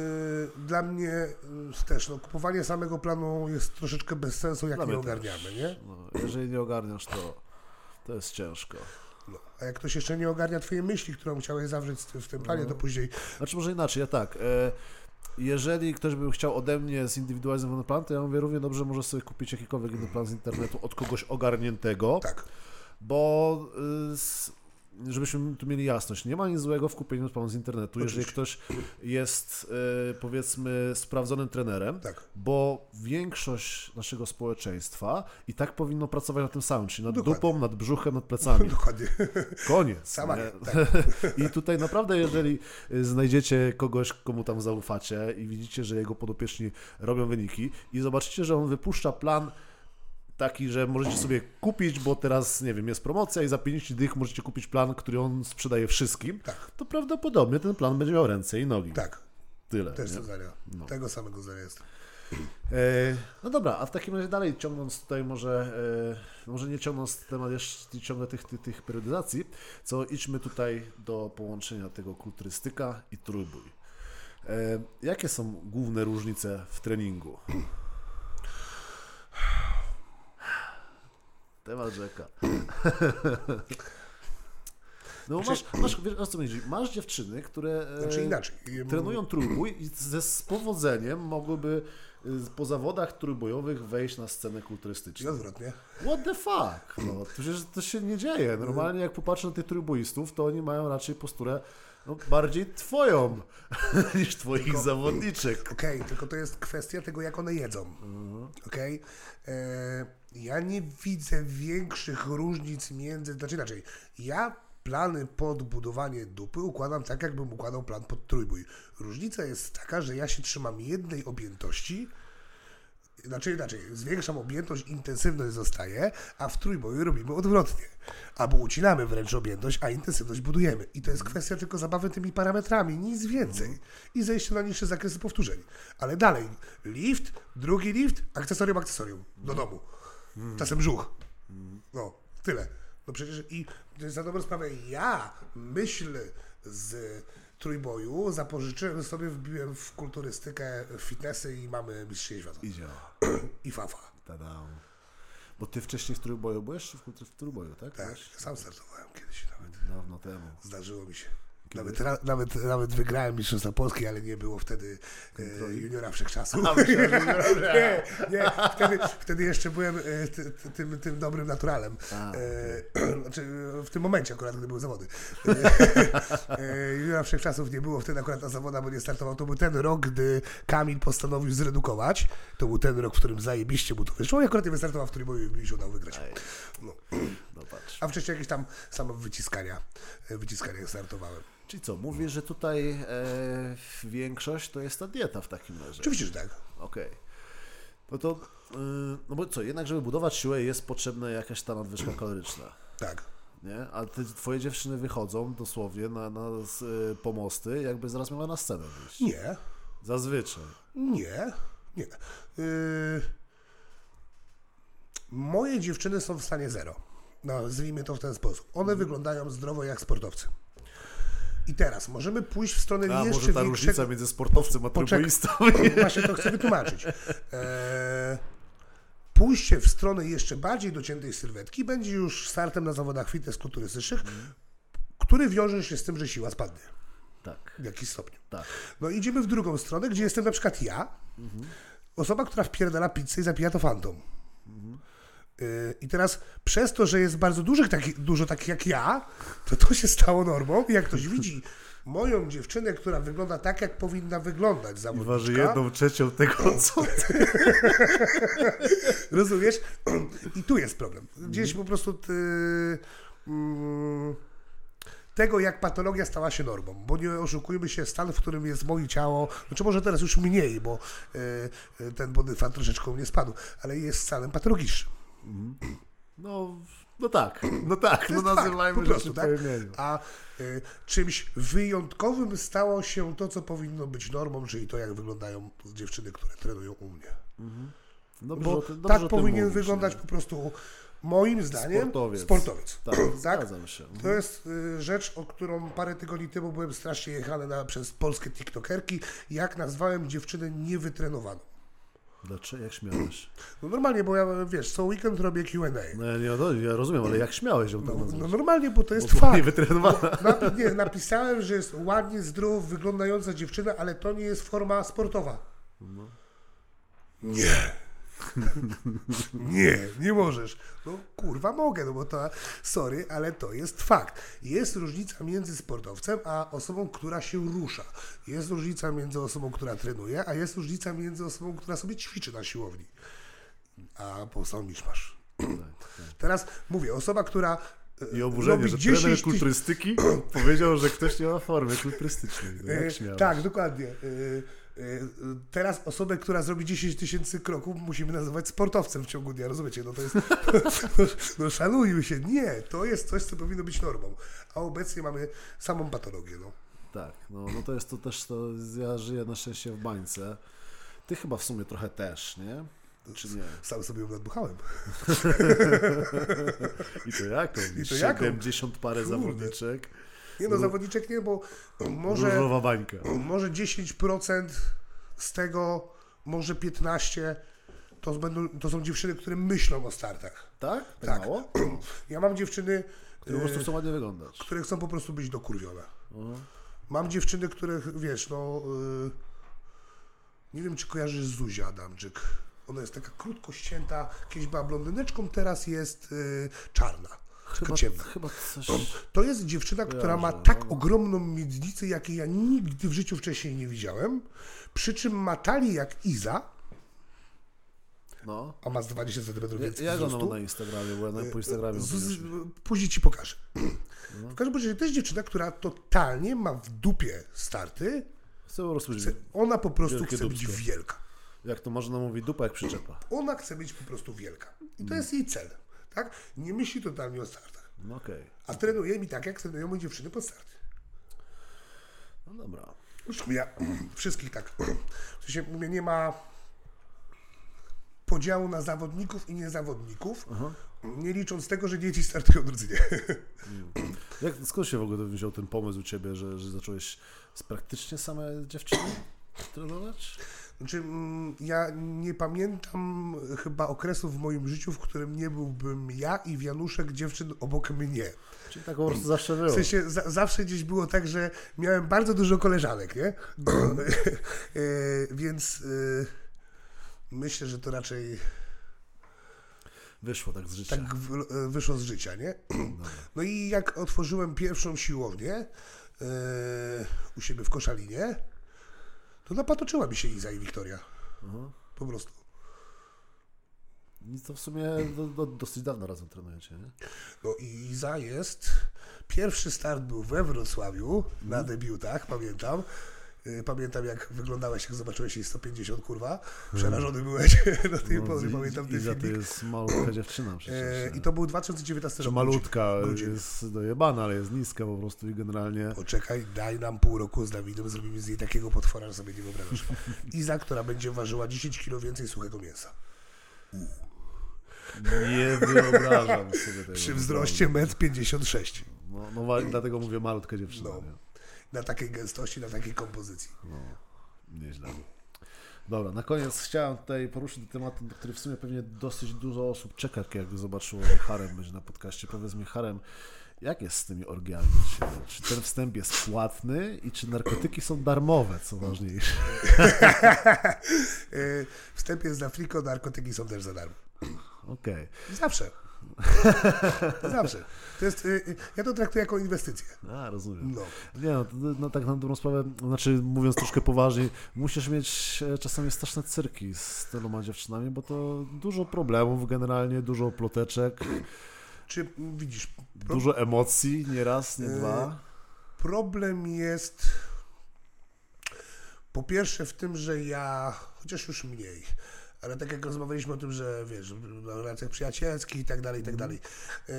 dla mnie y, też no, kupowanie samego planu jest troszeczkę bez sensu, jak nie mnie też. ogarniamy, nie? No, jeżeli nie ogarniasz, to, to jest ciężko. No. A jak ktoś jeszcze nie ogarnia twojej myśli, którą chciałeś zawrzeć w tym planie, No. to później Znaczy może inaczej, ja tak. E, jeżeli ktoś by chciał ode mnie zindywidualizowany plan, to ja mówię równie dobrze, może sobie kupić jakikolwiek inny plan z internetu od kogoś ogarniętego, tak. bo y, żebyśmy tu mieli jasność, nie ma nic złego w kupieniu planu z internetu, jeżeli ktoś jest, e, powiedzmy, sprawdzonym trenerem, Tak. bo większość naszego społeczeństwa i tak powinno pracować na tym samym, czyli nad Dokładnie. dupą, nad brzuchem, nad plecami. Dokładnie. Koniec. Sama nie? tak. I tutaj naprawdę, jeżeli y, znajdziecie kogoś, komu tam zaufacie i widzicie, że jego podopieczni robią wyniki i zobaczycie, że on wypuszcza plan taki, że możecie sobie kupić, bo teraz, nie wiem, jest promocja i za 50 dych możecie kupić plan, który on sprzedaje wszystkim, Tak. to prawdopodobnie ten plan będzie miał ręce i nogi. Tak, Tyle. też to zdania. Tego samego zdania jest. E, no dobra, a w takim razie dalej ciągnąc tutaj może, e, może nie ciągnąc temat jeszcze ciągle tych, tych, tych periodyzacji, co idźmy tutaj do połączenia tego kulturystyka i trójbój. E, jakie są główne różnice w treningu? Temat rzeka. No masz, masz, wiesz co mi? Masz dziewczyny, które e, Znaczy inaczej. trenują trójbój i ze z powodzeniem mogłyby y, po zawodach trójbojowych wejść na scenę I kulturystyczną. odwrotnie. What the fuck? No, przecież to się nie dzieje. Normalnie jak popatrzę na tych trójboistów, to oni mają raczej posturę no, bardziej twoją niż twoich zawodniczek. Okej, tylko to jest kwestia tego, jak one jedzą. Mhm. Okej? E, Ja nie widzę większych różnic między. Znaczy inaczej, ja plany pod budowanie dupy układam tak, jakbym układał plan pod trójbój. Różnica jest taka, że ja się trzymam jednej objętości. Znaczy inaczej, zwiększam objętość, intensywność zostaje, a w trójboju robimy odwrotnie. Albo ucinamy wręcz objętość, a intensywność budujemy. I to jest kwestia tylko zabawy tymi parametrami, nic więcej. I zejście na niższe zakresy powtórzeń. Ale dalej, lift, drugi lift, akcesorium, akcesorium, do domu. Czasem brzuch. No, tyle. No przecież i za dobrą sprawę ja myśl z trójboju zapożyczyłem sobie, wbiłem w kulturystykę, w fitnessy i mamy mistrzostwo świata. I działa. I fafa. Tada. Bo ty wcześniej w trójboju byłeś? czy W, w trójboju, tak? Tak, sam startowałem kiedyś nawet. Dawno temu. Zdarzyło mi się. Nawet, ra, nawet, nawet wygrałem Mistrzostwa Polski, ale nie było wtedy e, juniora wszechczasów. nie, nie, wtedy, wtedy jeszcze byłem e, ty, ty, tym, tym dobrym naturalem. A, E, znaczy, e, w tym momencie akurat, gdy były zawody. E, e, juniora wszechczasów nie było wtedy akurat na zawodach, bo nie startował. To był ten rok, gdy Kamil postanowił zredukować. To był ten rok, w którym zajebiście mu to wyszło i akurat nie wystartował w i mi się udało wygrać. No. No. A wcześniej jakieś tam samo wyciskania, wyciskania startowałem. Czyli co, mówisz, że tutaj e, większość to jest ta dieta w takim razie? Oczywiście, że tak. Okej. No to, yy, no bo co, jednak żeby budować siłę jest potrzebna jakaś ta nadwyżka kaloryczna, Tak. nie? A ty, twoje dziewczyny wychodzą dosłownie na, na y, pomosty, jakby zaraz miała na scenę wyjść. Nie, Zazwyczaj. nie, nie. Yy... Moje dziewczyny są w stanie zero. No, nazwijmy to w ten sposób. One wyglądają zdrowo jak sportowcy. I teraz możemy pójść w stronę A jeszcze może ta większego... różnica między sportowcem a trójboistą? Właśnie to chcę wytłumaczyć. Eee, pójście w stronę jeszcze bardziej dociętej sylwetki będzie już startem na zawodach fitness kulturystycznych, który wiąże się z tym, że siła spadnie Tak, w jakimś stopniu. tak. No idziemy w drugą stronę, gdzie jestem na przykład ja, osoba, która wpierdala pizzę i zapija to fantom. Yy, I teraz przez to, że jest bardzo dużych taki, dużo takich jak ja, to to się stało normą. I jak ktoś widzi moją dziewczynę, która wygląda tak, jak powinna wyglądać I zawodniczka, waży jedną trzecią tego, co rozumiesz? I tu jest problem. Gdzieś po prostu ty, mm, tego, jak patologia stała się normą, bo nie oszukujmy się, stan, w którym jest moje ciało, znaczy może teraz już mniej, bo y, y, ten body fat troszeczkę u mnie spadł, ale jest stanem patologicznym. No, no tak, no tak, no fakt, nazywajmy po rzeczy tak? A y, czymś wyjątkowym stało się to, co powinno być normą, czyli to, jak wyglądają dziewczyny, które trenują u mnie. Dobrze, Bo o tym- dobrze tak powinien mówisz, wyglądać nie? po prostu, moim zdaniem, Sportowiec. sportowiec. Tak, tak? zgadzam się. To jest y, rzecz, o którą parę tygodni temu byłem strasznie jechany na, przez polskie tiktokerki, jak nazwałem dziewczynę niewytrenowaną. Dlaczego? Jak śmiałeś? No normalnie, bo ja, wiesz, co weekend robię Q&A. No ja, nie, no, ja rozumiem, ale jak śmiałeś tak No, no normalnie, bo to jest Bo fakt. Napi- nie, napisałem, że jest ładnie, zdrowo wyglądająca dziewczyna, ale to nie jest forma sportowa. No. Nie. nie, nie możesz. No kurwa mogę, no bo to, sorry, ale to jest fakt. Jest różnica między sportowcem, a osobą, która się rusza. Jest różnica między osobą, która trenuje, a jest różnica między osobą, która sobie ćwiczy na siłowni. A powstał miszmasz. Teraz mówię, osoba, która e, I oburzenie, że 10 trener kulturystyki powiedział, że ktoś nie ma formy kulturystycznej. No, E. Tak, dokładnie. E, Teraz osobę, która zrobi 10 tysięcy kroków, musimy nazywać sportowcem w ciągu dnia, rozumiecie? No to jest, no, no szanujmy się. Nie, to jest coś, co powinno być normą. A obecnie mamy samą patologię, no. Tak, no, no to jest to też, to ja żyję na szczęście w bańce. Ty chyba w sumie trochę też, nie? Czy nie? Sam sobie ją nadbuchałem. I to jaką? I to jaką? 70 parę Kurde. zawodniczek. Nie no, zawodniczek nie, bo może, Różowa bańka. może 10% z tego, może 15% to, będą, to są dziewczyny, które myślą o startach. Tak? Tak, Tak. mało? Ja mam dziewczyny, Które po prostu chcą ładnie wyglądać. które chcą po prostu być dokurwione. O, Mam dziewczyny, których, wiesz, no... y, nie wiem, czy kojarzysz Zuzia Adamczyk. Ona jest taka krótko ścięta, kiedyś była blondyneczką, teraz jest y, czarna. Chyba, chyba coś... To jest dziewczyna, która ma tak no. ogromną miednicę, jakiej ja nigdy w życiu wcześniej nie widziałem. Przy czym ma talię jak Iza, No. a ma z 20 cm więcej Jak ona ma wzrostu. na Instagramie? Bo ja na, po Instagramie Z, z, później ci pokażę. No. W każdym razie to jest dziewczyna, która totalnie ma w dupie starty. Chcę po prostu. Chce, ona po prostu chce być wielka. Jak to można mówić? Dupa jak przyczepa. Ona chce być po prostu wielka. I to jest jej cel. Tak? Nie myśli totalnie o startach. No okej. A trenuje mi tak, jak trenują moje dziewczyny pod starty. No dobra. Zresztą ja wszystkich tak. W sensie mówię, nie ma podziału na zawodników i niezawodników. Nie licząc tego, że dzieci startują drudzy nie. Jak, skąd się w ogóle wziął ten pomysł u Ciebie, że, że zacząłeś z praktycznie same dziewczyny trenować? Znaczy, mm, ja nie pamiętam chyba okresu w moim życiu, w którym nie byłbym ja i wianuszek dziewczyn obok mnie. Czyli tak po prostu zawsze było. W sensie za, zawsze gdzieś było tak, że miałem bardzo dużo koleżanek, nie? E, Więc e, myślę, że to raczej Wyszło tak z życia. tak w, e, wyszło z życia, nie? No i jak otworzyłem pierwszą siłownię u siebie w Koszalinie, to napatoczyła mi się Iza i Wiktoria. Aha. Po prostu. I to w sumie do, do, dosyć dawno razem trenujecie, nie? No i Iza jest. Pierwszy start był we Wrocławiu na Mhm. debiutach, pamiętam. Y, Pamiętam jak wyglądałeś, jak zobaczyłeś jej 150, kurwa. Przerażony byłeś do tej pory. No, i- pamiętam ten Iza to filmik. jest malutka dziewczyna E, przecież. I to był 2019 Że rok. malutka grudzień. jest dojebana, ale jest niska po prostu i generalnie... Poczekaj, daj nam pół roku z Dawidem, zrobimy z niej takiego potwora, że sobie nie wyobrażasz. Iza, która będzie ważyła 10 kg więcej suchego mięsa. Nie wyobrażam sobie tego. Przy wzroście 1,56 m. No, no dlatego mówię malutka dziewczyna, No. Na takiej gęstości, na takiej kompozycji. No, nieźle. Dobra, na koniec chciałem tutaj poruszyć temat, na który w sumie pewnie dosyć dużo osób czeka, jak zobaczyło Harem będzie na podcaście. Powiedz mi, Harem, jak jest z tymi orgiami? Czy ten wstęp jest płatny i czy narkotyki są darmowe, co ważniejsze? E, Wstęp jest za friko, narkotyki są też za darmo. Okej. Zawsze. Zawsze. To jest, y, y, ja to traktuję jako inwestycję. A, rozumiem. No. Nie no, no tak na dobrą sprawę, znaczy mówiąc troszkę poważniej, musisz mieć e, czasami straszne cyrki z tyloma dziewczynami, bo to dużo problemów generalnie, dużo ploteczek, Czy widzisz, pro, dużo emocji, nie raz, nie E, dwa. problem jest po pierwsze w tym, że ja, chociaż już mniej, ale tak jak rozmawialiśmy o tym, że wiesz, na relacjach przyjacielskich i tak dalej, i tak dalej. y,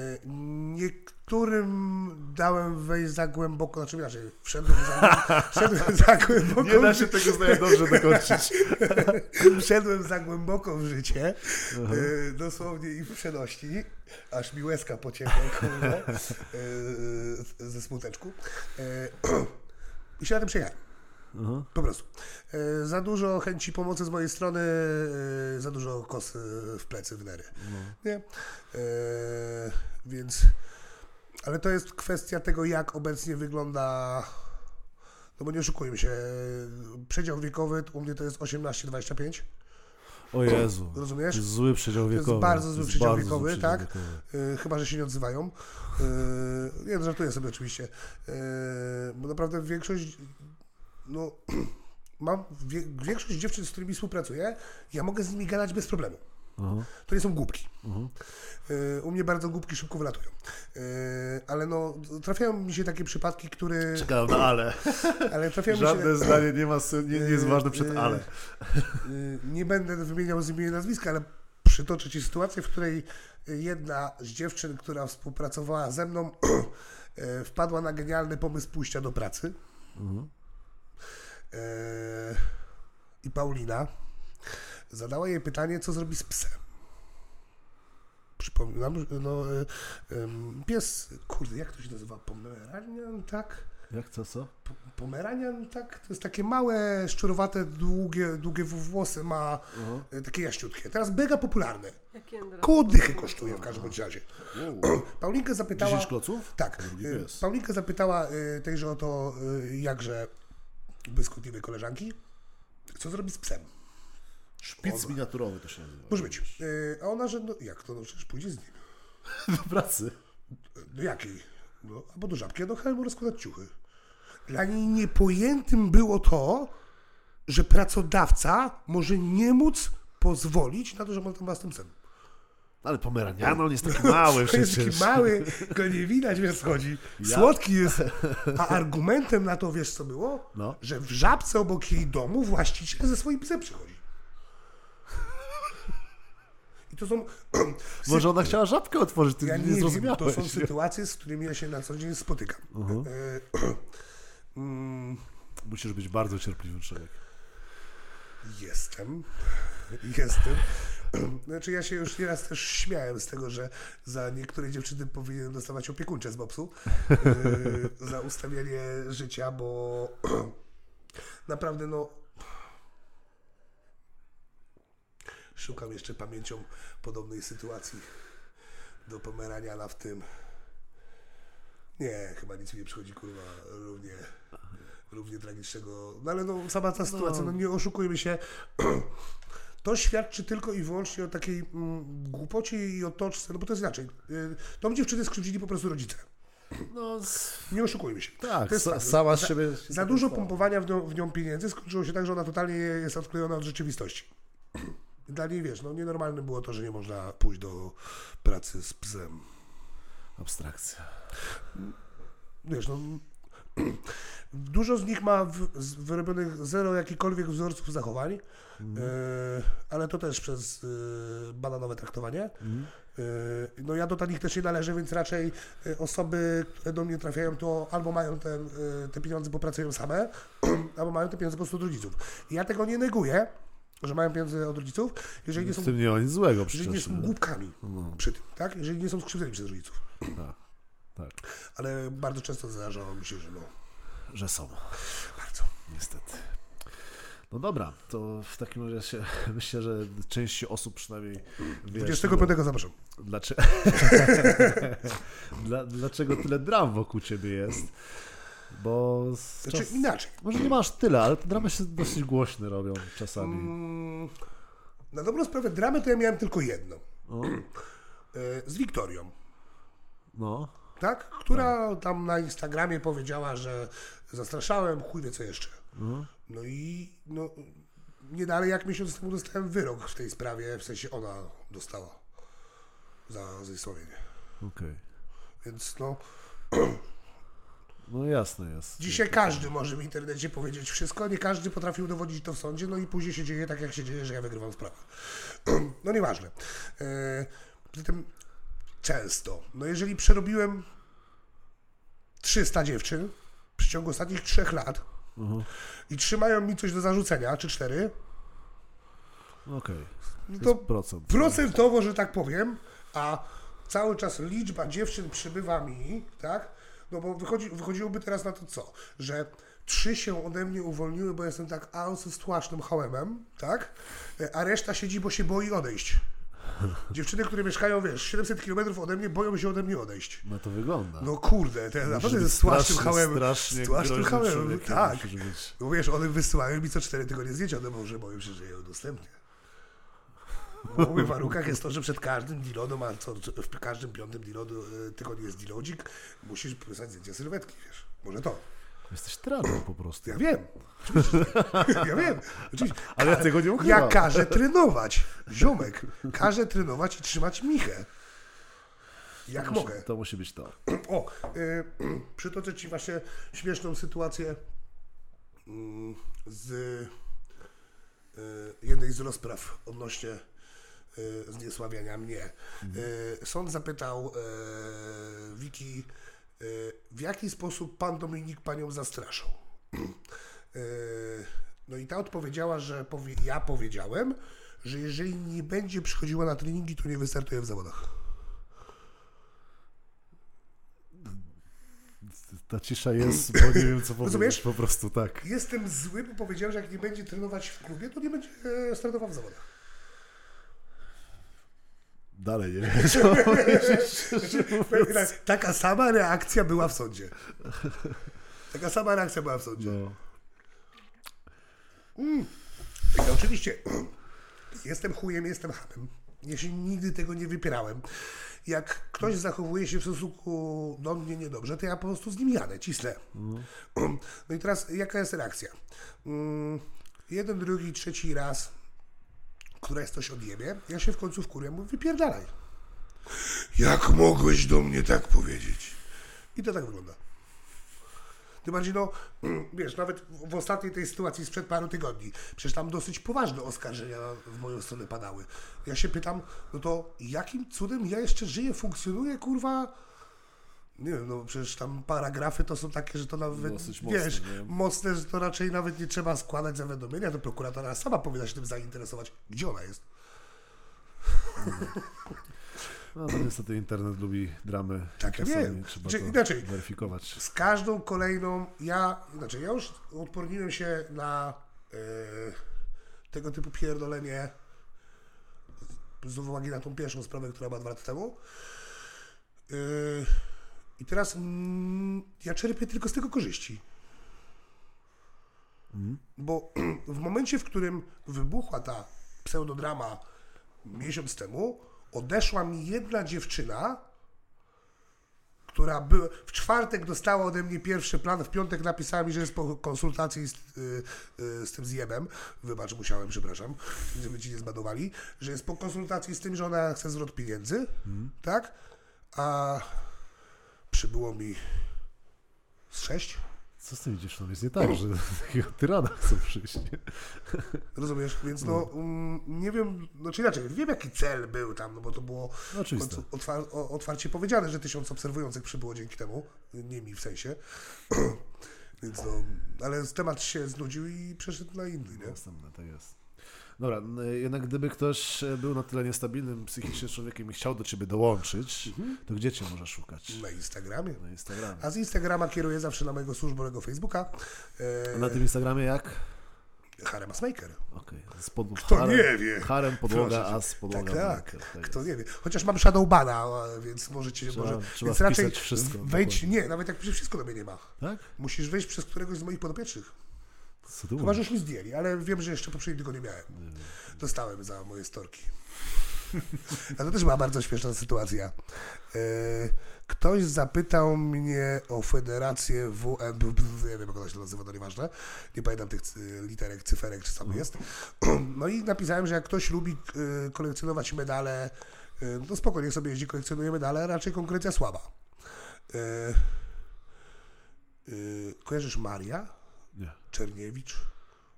Niektórym dałem wejść za głęboko, znaczy inaczej, wszedłem za, wszedłem za głęboko. Nie da się tego zdania dobrze dokończyć. Wszedłem za głęboko w życie, e, dosłownie i w przenośni, aż mi łezka pociekła e, ze smuteczku. I się na tym przejechałem. Aha. Po prostu. E, za dużo chęci pomocy z mojej strony, e, za dużo kos e, w plecy, w nery. Nie? E, więc, ale to jest kwestia tego, jak obecnie wygląda, no bo nie oszukujmy się, przedział wiekowy u mnie to jest 18-25. O Jezu. Rozumiesz? Zły przedział To jest wiekowy. bardzo zły jest przedział bardzo wiekowy, przedział tak? wiekowy. Yy, chyba, że się nie odzywają. Yy, nie, no, żartuję sobie oczywiście. Yy, bo naprawdę większość, no, mam większość dziewczyn, z którymi współpracuję, ja mogę z nimi gadać bez problemu. Aha, To nie są głupki. aha. Yy, u mnie bardzo głupki szybko wylatują. Yy, ale no, trafiają mi się takie przypadki, które... Czekałem na ale. Ale trafiają mi się... Żadne zdanie nie, ma, nie, nie jest ważne przed Yy, ale. Nie będę wymieniał z imienia nazwiska, ale przytoczę Ci sytuację, w której jedna z dziewczyn, która współpracowała ze mną, wpadła na genialny pomysł pójścia do pracy. Mhm. Yy, I Paulina zadała jej pytanie, co zrobi z psem. Przypominam, że no, ym, pies, kurde, jak to się nazywa? Pomeranian, tak? Jak to, co? P- Pomeranian, tak? To jest takie małe, szczurowate, długie, długie włosy ma, Aha. e, takie jaściutkie. Teraz mega jędra. Koło dychy kosztuje w każdym bądź razie. Paulinkę zapytała... 10 kloców? Tak. E. Paulinkę zapytała e, tejże oto e, jakże błyskotliwej koleżanki, co zrobi z psem. Szpic miniaturowy to się nazywa. Może być. E, A ona, że no jak to, no przecież pójdzie z nim. Do pracy. Do jakiej? No, albo do żabki, a do Helmu rozkładać ciuchy. Dla niej niepojętym było to, że pracodawca może nie móc pozwolić na to, żeby on tam ma z tym psem. Ale pomeraniano, on jest taki mały To jest przecież. taki mały, go nie widać, co chodzi. Słodki jest. A argumentem na to, wiesz co było? No. Że w żabce obok jej domu właściciel ze swoim psem przychodzi. I to są... Może ona chciała żabkę otworzyć, ty Ja nie, nie wiem, to są sytuacje, z którymi ja się na co dzień spotykam. Mhm. E, mm, Musisz być bardzo cierpliwy człowiek. Jestem. Jestem. Znaczy ja się już nieraz też śmiałem z tego, że za niektóre dziewczyny powinien dostawać opiekuńcze z bobsu yy, za ustawianie życia, bo naprawdę no szukam jeszcze pamięcią podobnej sytuacji do Pomeraniana w tym nie, chyba nic mi nie przychodzi kurwa równie równie tragicznego. No ale no sama ta sytuacja, no nie oszukujmy się. To świadczy tylko i wyłącznie o takiej mm, głupocie i otoczce, no bo to jest inaczej. Y, Tą dziewczynę skrzywdzili po prostu rodzice. No, z... Nie oszukujmy się. tak, To jest sa, sama z Za- siebie... Za dużo pompowania w nią, w nią pieniędzy skończyło się tak, że ona totalnie jest odklejona od rzeczywistości. Dla niej, wiesz, no nienormalne było to, że nie można pójść do pracy z psem. Abstrakcja. wiesz, no, dużo z nich ma w, z, wyrobionych zero jakichkolwiek wzorców zachowań, e, ale to też przez e, bananowe traktowanie. E, no ja do takich też nie należę, więc raczej osoby, które do mnie trafiają, to albo mają ten, te pieniądze, bo pracują same, albo mają te pieniądze po prostu od rodziców. I ja tego nie neguję, że mają pieniądze od rodziców, jeżeli nie są, W tym nie ma nic złego jeżeli nie przecież. są głupkami No, przy tym, tak? Jeżeli nie są skrzywdzeni przez rodziców. tak, tak, Ale bardzo często zdarzało mi się, że no, że są. bardzo. Niestety. No dobra, to w takim razie się, myślę, że część osób przynajmniej wie, 25 zapraszam. dlaczego, Dla, dlaczego tyle dram wokół ciebie jest. Bo Znaczy czas... inaczej. może nie masz tyle, ale te dramy się dosyć głośne robią czasami. Mm, Na dobrą sprawę dramy to ja miałem tylko jedną. O, E, Z Wiktorią, no, tak? Która tam na Instagramie powiedziała, że zastraszałem, chuj wie co jeszcze. no, No i no, nie dalej jak miesiąc temu dostałem wyrok w tej sprawie, w sensie ona dostała za zesławienie. okej. Więc no, No jasne jest. dzisiaj każdy może w internecie powiedzieć wszystko, nie każdy potrafił dowodzić to w sądzie, no i później się dzieje tak, jak się dzieje, że ja wygrywam sprawę. No nieważne. E, Poza tym często, no jeżeli przerobiłem 300 dziewczyn w przeciągu ostatnich trzech lat Mhm. i trzymają mi coś do zarzucenia, czy cztery, Okej. no To procent. procentowo, że tak powiem, a cały czas liczba dziewczyn przybywa mi, tak? No bo wychodzi, wychodziłoby teraz na to co? Że trzy się ode mnie uwolniły, bo jestem tak ausystłasznym hałemem, tak? E, A reszta siedzi, bo się boi odejść. Dziewczyny, które mieszkają, wiesz, 700 km ode mnie, boją się ode mnie odejść. No to wygląda. No kurde, Musisz naprawdę jest strasznym strasznie, hałemem. Strasznie Strasznym człowiekiem tak. No wiesz, one wysyłają mi co cztery tygodnie zdjęcia, no może boją się, że je udostępnię. W moich warunkach jest to, że przed każdym delodu, a co, w każdym piątym delodu, e, tygodniu jest delodzik, musisz pisać zdjęcie sylwetki, wiesz. Może to. Jesteś trener po prostu. Ja wiem. Ja wiem. Oczywiście. Ale ja tego nie ukrywam. Ja każę trenować. Ziomek. Każę trenować i trzymać michę. Jak musi, mogę. To musi być to. O, y, przytoczę Ci właśnie śmieszną sytuację mm, z y, jednej z rozpraw odnośnie y, zniesławiania mnie. Y, sąd zapytał y, Wiki, w jaki sposób Pan Dominik Panią zastraszał. Y, no i ta odpowiedziała, że powie, ja powiedziałem, że jeżeli nie będzie przychodziła na treningi, to nie wystartuje w zawodach. Ta cisza jest, bo nie wiem co powiedzieć. Po prostu tak. Jestem zły, bo powiedziałem, że jak nie będzie trenować w klubie, to nie będzie e, startował w zawodach. Dalej nie wiem co tak, Taka sama reakcja była w sądzie. Taka sama reakcja była w sądzie. no. I oczywiście jestem chujem, jestem hamem. Ja się nigdy tego nie wypierałem. Jak ktoś zachowuje się w stosunku do mnie niedobrze, to ja po prostu z nim jadę, cisnę. No i teraz jaka jest reakcja? Mm, Jeden, drugi, trzeci raz, któraś coś odjebie, ja się w końcu wkurwiam, mówię, wypierdalaj. Jak mogłeś do mnie tak powiedzieć? I to tak wygląda. Tym bardziej, no, wiesz, nawet w ostatniej tej sytuacji sprzed paru tygodni, przecież tam dosyć poważne oskarżenia w moją stronę padały. Ja się pytam, no to jakim cudem ja jeszcze żyję, funkcjonuję, kurwa? Nie wiem, no przecież tam paragrafy to są takie, że to nawet, Dosyć mocne, wiesz, nie? mocne, że to raczej nawet nie trzeba składać zawiadomienia, to prokuratora sama powinna się tym zainteresować. Gdzie ona jest? no to niestety internet lubi dramy. Tak, ja wiem. Trzeba Czy to inaczej, weryfikować. z każdą kolejną, ja, znaczy ja już odporniłem się na e, tego typu pierdolenie z uwagi na tą pierwszą sprawę, która była dwa lata temu. E, I teraz mm, ja czerpię tylko z tego korzyści. Bo w momencie, w którym wybuchła ta pseudodrama miesiąc temu, odeszła mi jedna dziewczyna, która by, w czwartek dostała ode mnie pierwszy plan, w piątek napisała mi, że jest po konsultacji z, y, y, z tym zjebem, wybacz, musiałem, przepraszam, żeby ci nie zbadowali, że jest po konsultacji z tym, że ona chce zwrot pieniędzy, tak? A przybyło mi z sześć, Co z tymi dziewczynami jest nie tak, że takiego tyrana chcą przyjść. Nie? rozumiesz? Więc no, mm, nie wiem, znaczy inaczej, wiem jaki cel był tam, no bo to było No, otwar otwarcie powiedziane, że tysiąc obserwujących przybyło dzięki temu, nie mi w sensie. Więc no, ale temat się znudził i przeszedł na inny, nie? Następne, tak jest. Dobra, jednak gdyby ktoś e, był na tyle niestabilnym psychicznie człowiekiem i chciał do ciebie dołączyć, Mhm. to gdzie cię może szukać? Na Instagramie. Na Instagramie. A z Instagrama kieruję zawsze na mojego służbowego Facebooka. A E, na tym Instagramie jak? Harem Maker. Okej. Z pod... Kto harem, nie wie? Harem, podłoga, cię. as, podłoga, Tak, maker, tak. tak Kto jest. nie wie. Chociaż mam Shadowbana, a więc możecie... Trzeba- może, trzeba więc raczej wszystko, wejdź... dokładnie. Nie, nawet jak wszystko do mnie nie ma. Tak? Musisz wejść przez któregoś z moich podopiecznych. Tu Chyba, że już mi zdjęli, ale wiem, że jeszcze poprzedniej tylko nie miałem. Dostałem za moje storki. A to też była bardzo śmieszna sytuacja. E, Ktoś zapytał mnie o federację WN, nie wiem jak ona się nazywa, to nieważne, nie pamiętam tych cy- literek, cyferek, czy co tam jest. No i napisałem, że jak ktoś lubi e, kolekcjonować medale, e, no spoko, niech sobie jeździ, kolekcjonuje medale, raczej konkurencja słaba. E, e, Kojarzysz Maria? Nie. Czerniewicz.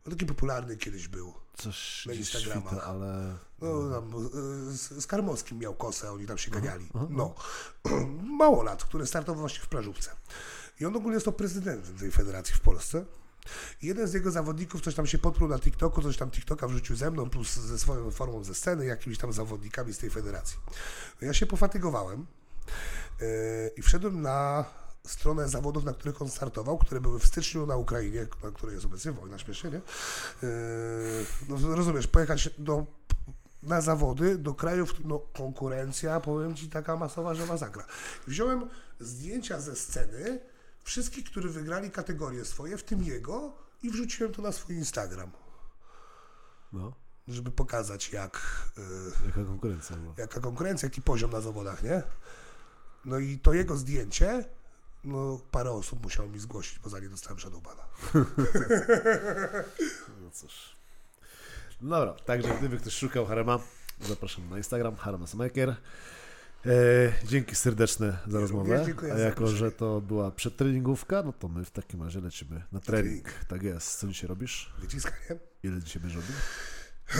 On taki popularny kiedyś był. Coś Na Instagramach. świta, ale... No, tam, y, z, z Karmowskim miał kosę, oni tam się ganiali. aha, No. Mało lat, który startował właśnie w plażówce. I on ogólnie jest to prezydentem tej federacji w Polsce. I jeden z jego zawodników coś tam się podpluł na TikToku, coś tam TikToka wrzucił ze mną, plus ze swoją formą ze sceny, jakimiś tam zawodnikami z tej federacji. No ja się pofatygowałem yy, i wszedłem na stronę zawodów, na których on startował, które były w styczniu na Ukrainie, na której jest obecnie wojna śmiesznie, nie? Yy, no, rozumiesz, pojechać do, na zawody do krajów, no konkurencja, powiem Ci, taka masowa, że masakra. Wziąłem zdjęcia ze sceny wszystkich, którzy wygrali kategorie swoje, w tym jego i wrzuciłem to na swój Instagram. No. żeby pokazać jak, y, Jaka konkurencja była. jaka konkurencja, jaki poziom na zawodach, nie? No i to jego zdjęcie, no parę osób musiało mi zgłosić, bo za nie dostałem Shadowbana. No cóż. No Dobra, także gdyby ktoś szukał Harema, zapraszam na Instagram, Haramsmaker. E, dzięki serdeczne za Również rozmowę. dziękuję A jako, że to była przedtreningówka, no to my w takim razie lecimy na trening. Tak jest. Co dzisiaj robisz? Wyciskanie? Ile dzisiaj będziesz robił?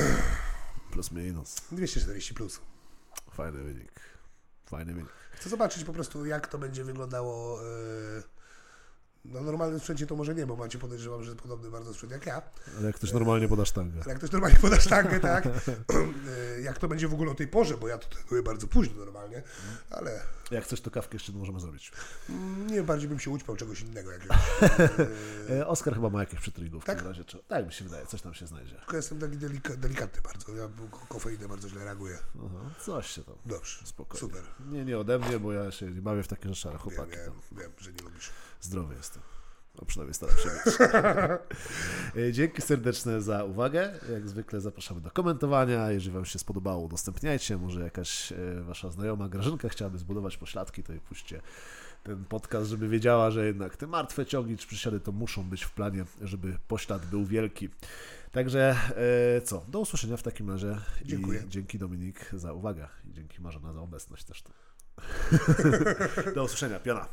Plus minus. 240 plus. Fajny wynik. Fajny wynik. Chcę zobaczyć po prostu, jak to będzie wyglądało. Yy, na normalnym sprzęcie to może nie, bo macie podejrzewam, że podobny bardzo sprzęt jak ja. Ale jak ktoś normalnie poda sztangę. Ale jak ktoś normalnie poda sztangę, tak? Jak to będzie w ogóle o tej porze, bo ja to trenuję bardzo późno normalnie, ale Jak chcesz, to kawkę jeszcze możemy zrobić. nie bardziej bym się ućpał czegoś innego jakiegoś. Oskar chyba ma jakieś przetreningówki Tak? w razie czego. Tak mi się wydaje, coś tam się znajdzie. tylko jestem taki delika, delikatny bardzo. Ja ko- kofeinę bardzo źle reaguję. Aha, coś się tam. Dobrze, Spokojnie. super. Nie, nie ode mnie, bo ja się nie bawię w takie rzeczy, ale Wiem, chłopaki wiem, tam wiem, że nie lubisz. Zdrowy jestem. No przynajmniej staram się być. E, Dzięki serdeczne za uwagę. Jak zwykle zapraszamy do komentowania. Jeżeli Wam się spodobało, udostępniajcie. Może jakaś e, Wasza znajoma Grażynka chciałaby zbudować pośladki, to jej puśćcie ten podcast, żeby wiedziała, że jednak te martwe ciągi czy przysiady to muszą być w planie, żeby poślad był wielki. Także e, co, do usłyszenia w takim razie. Dziękuję. I dzięki Dominik za uwagę. I dzięki Marzena za obecność też tu. do usłyszenia, piona.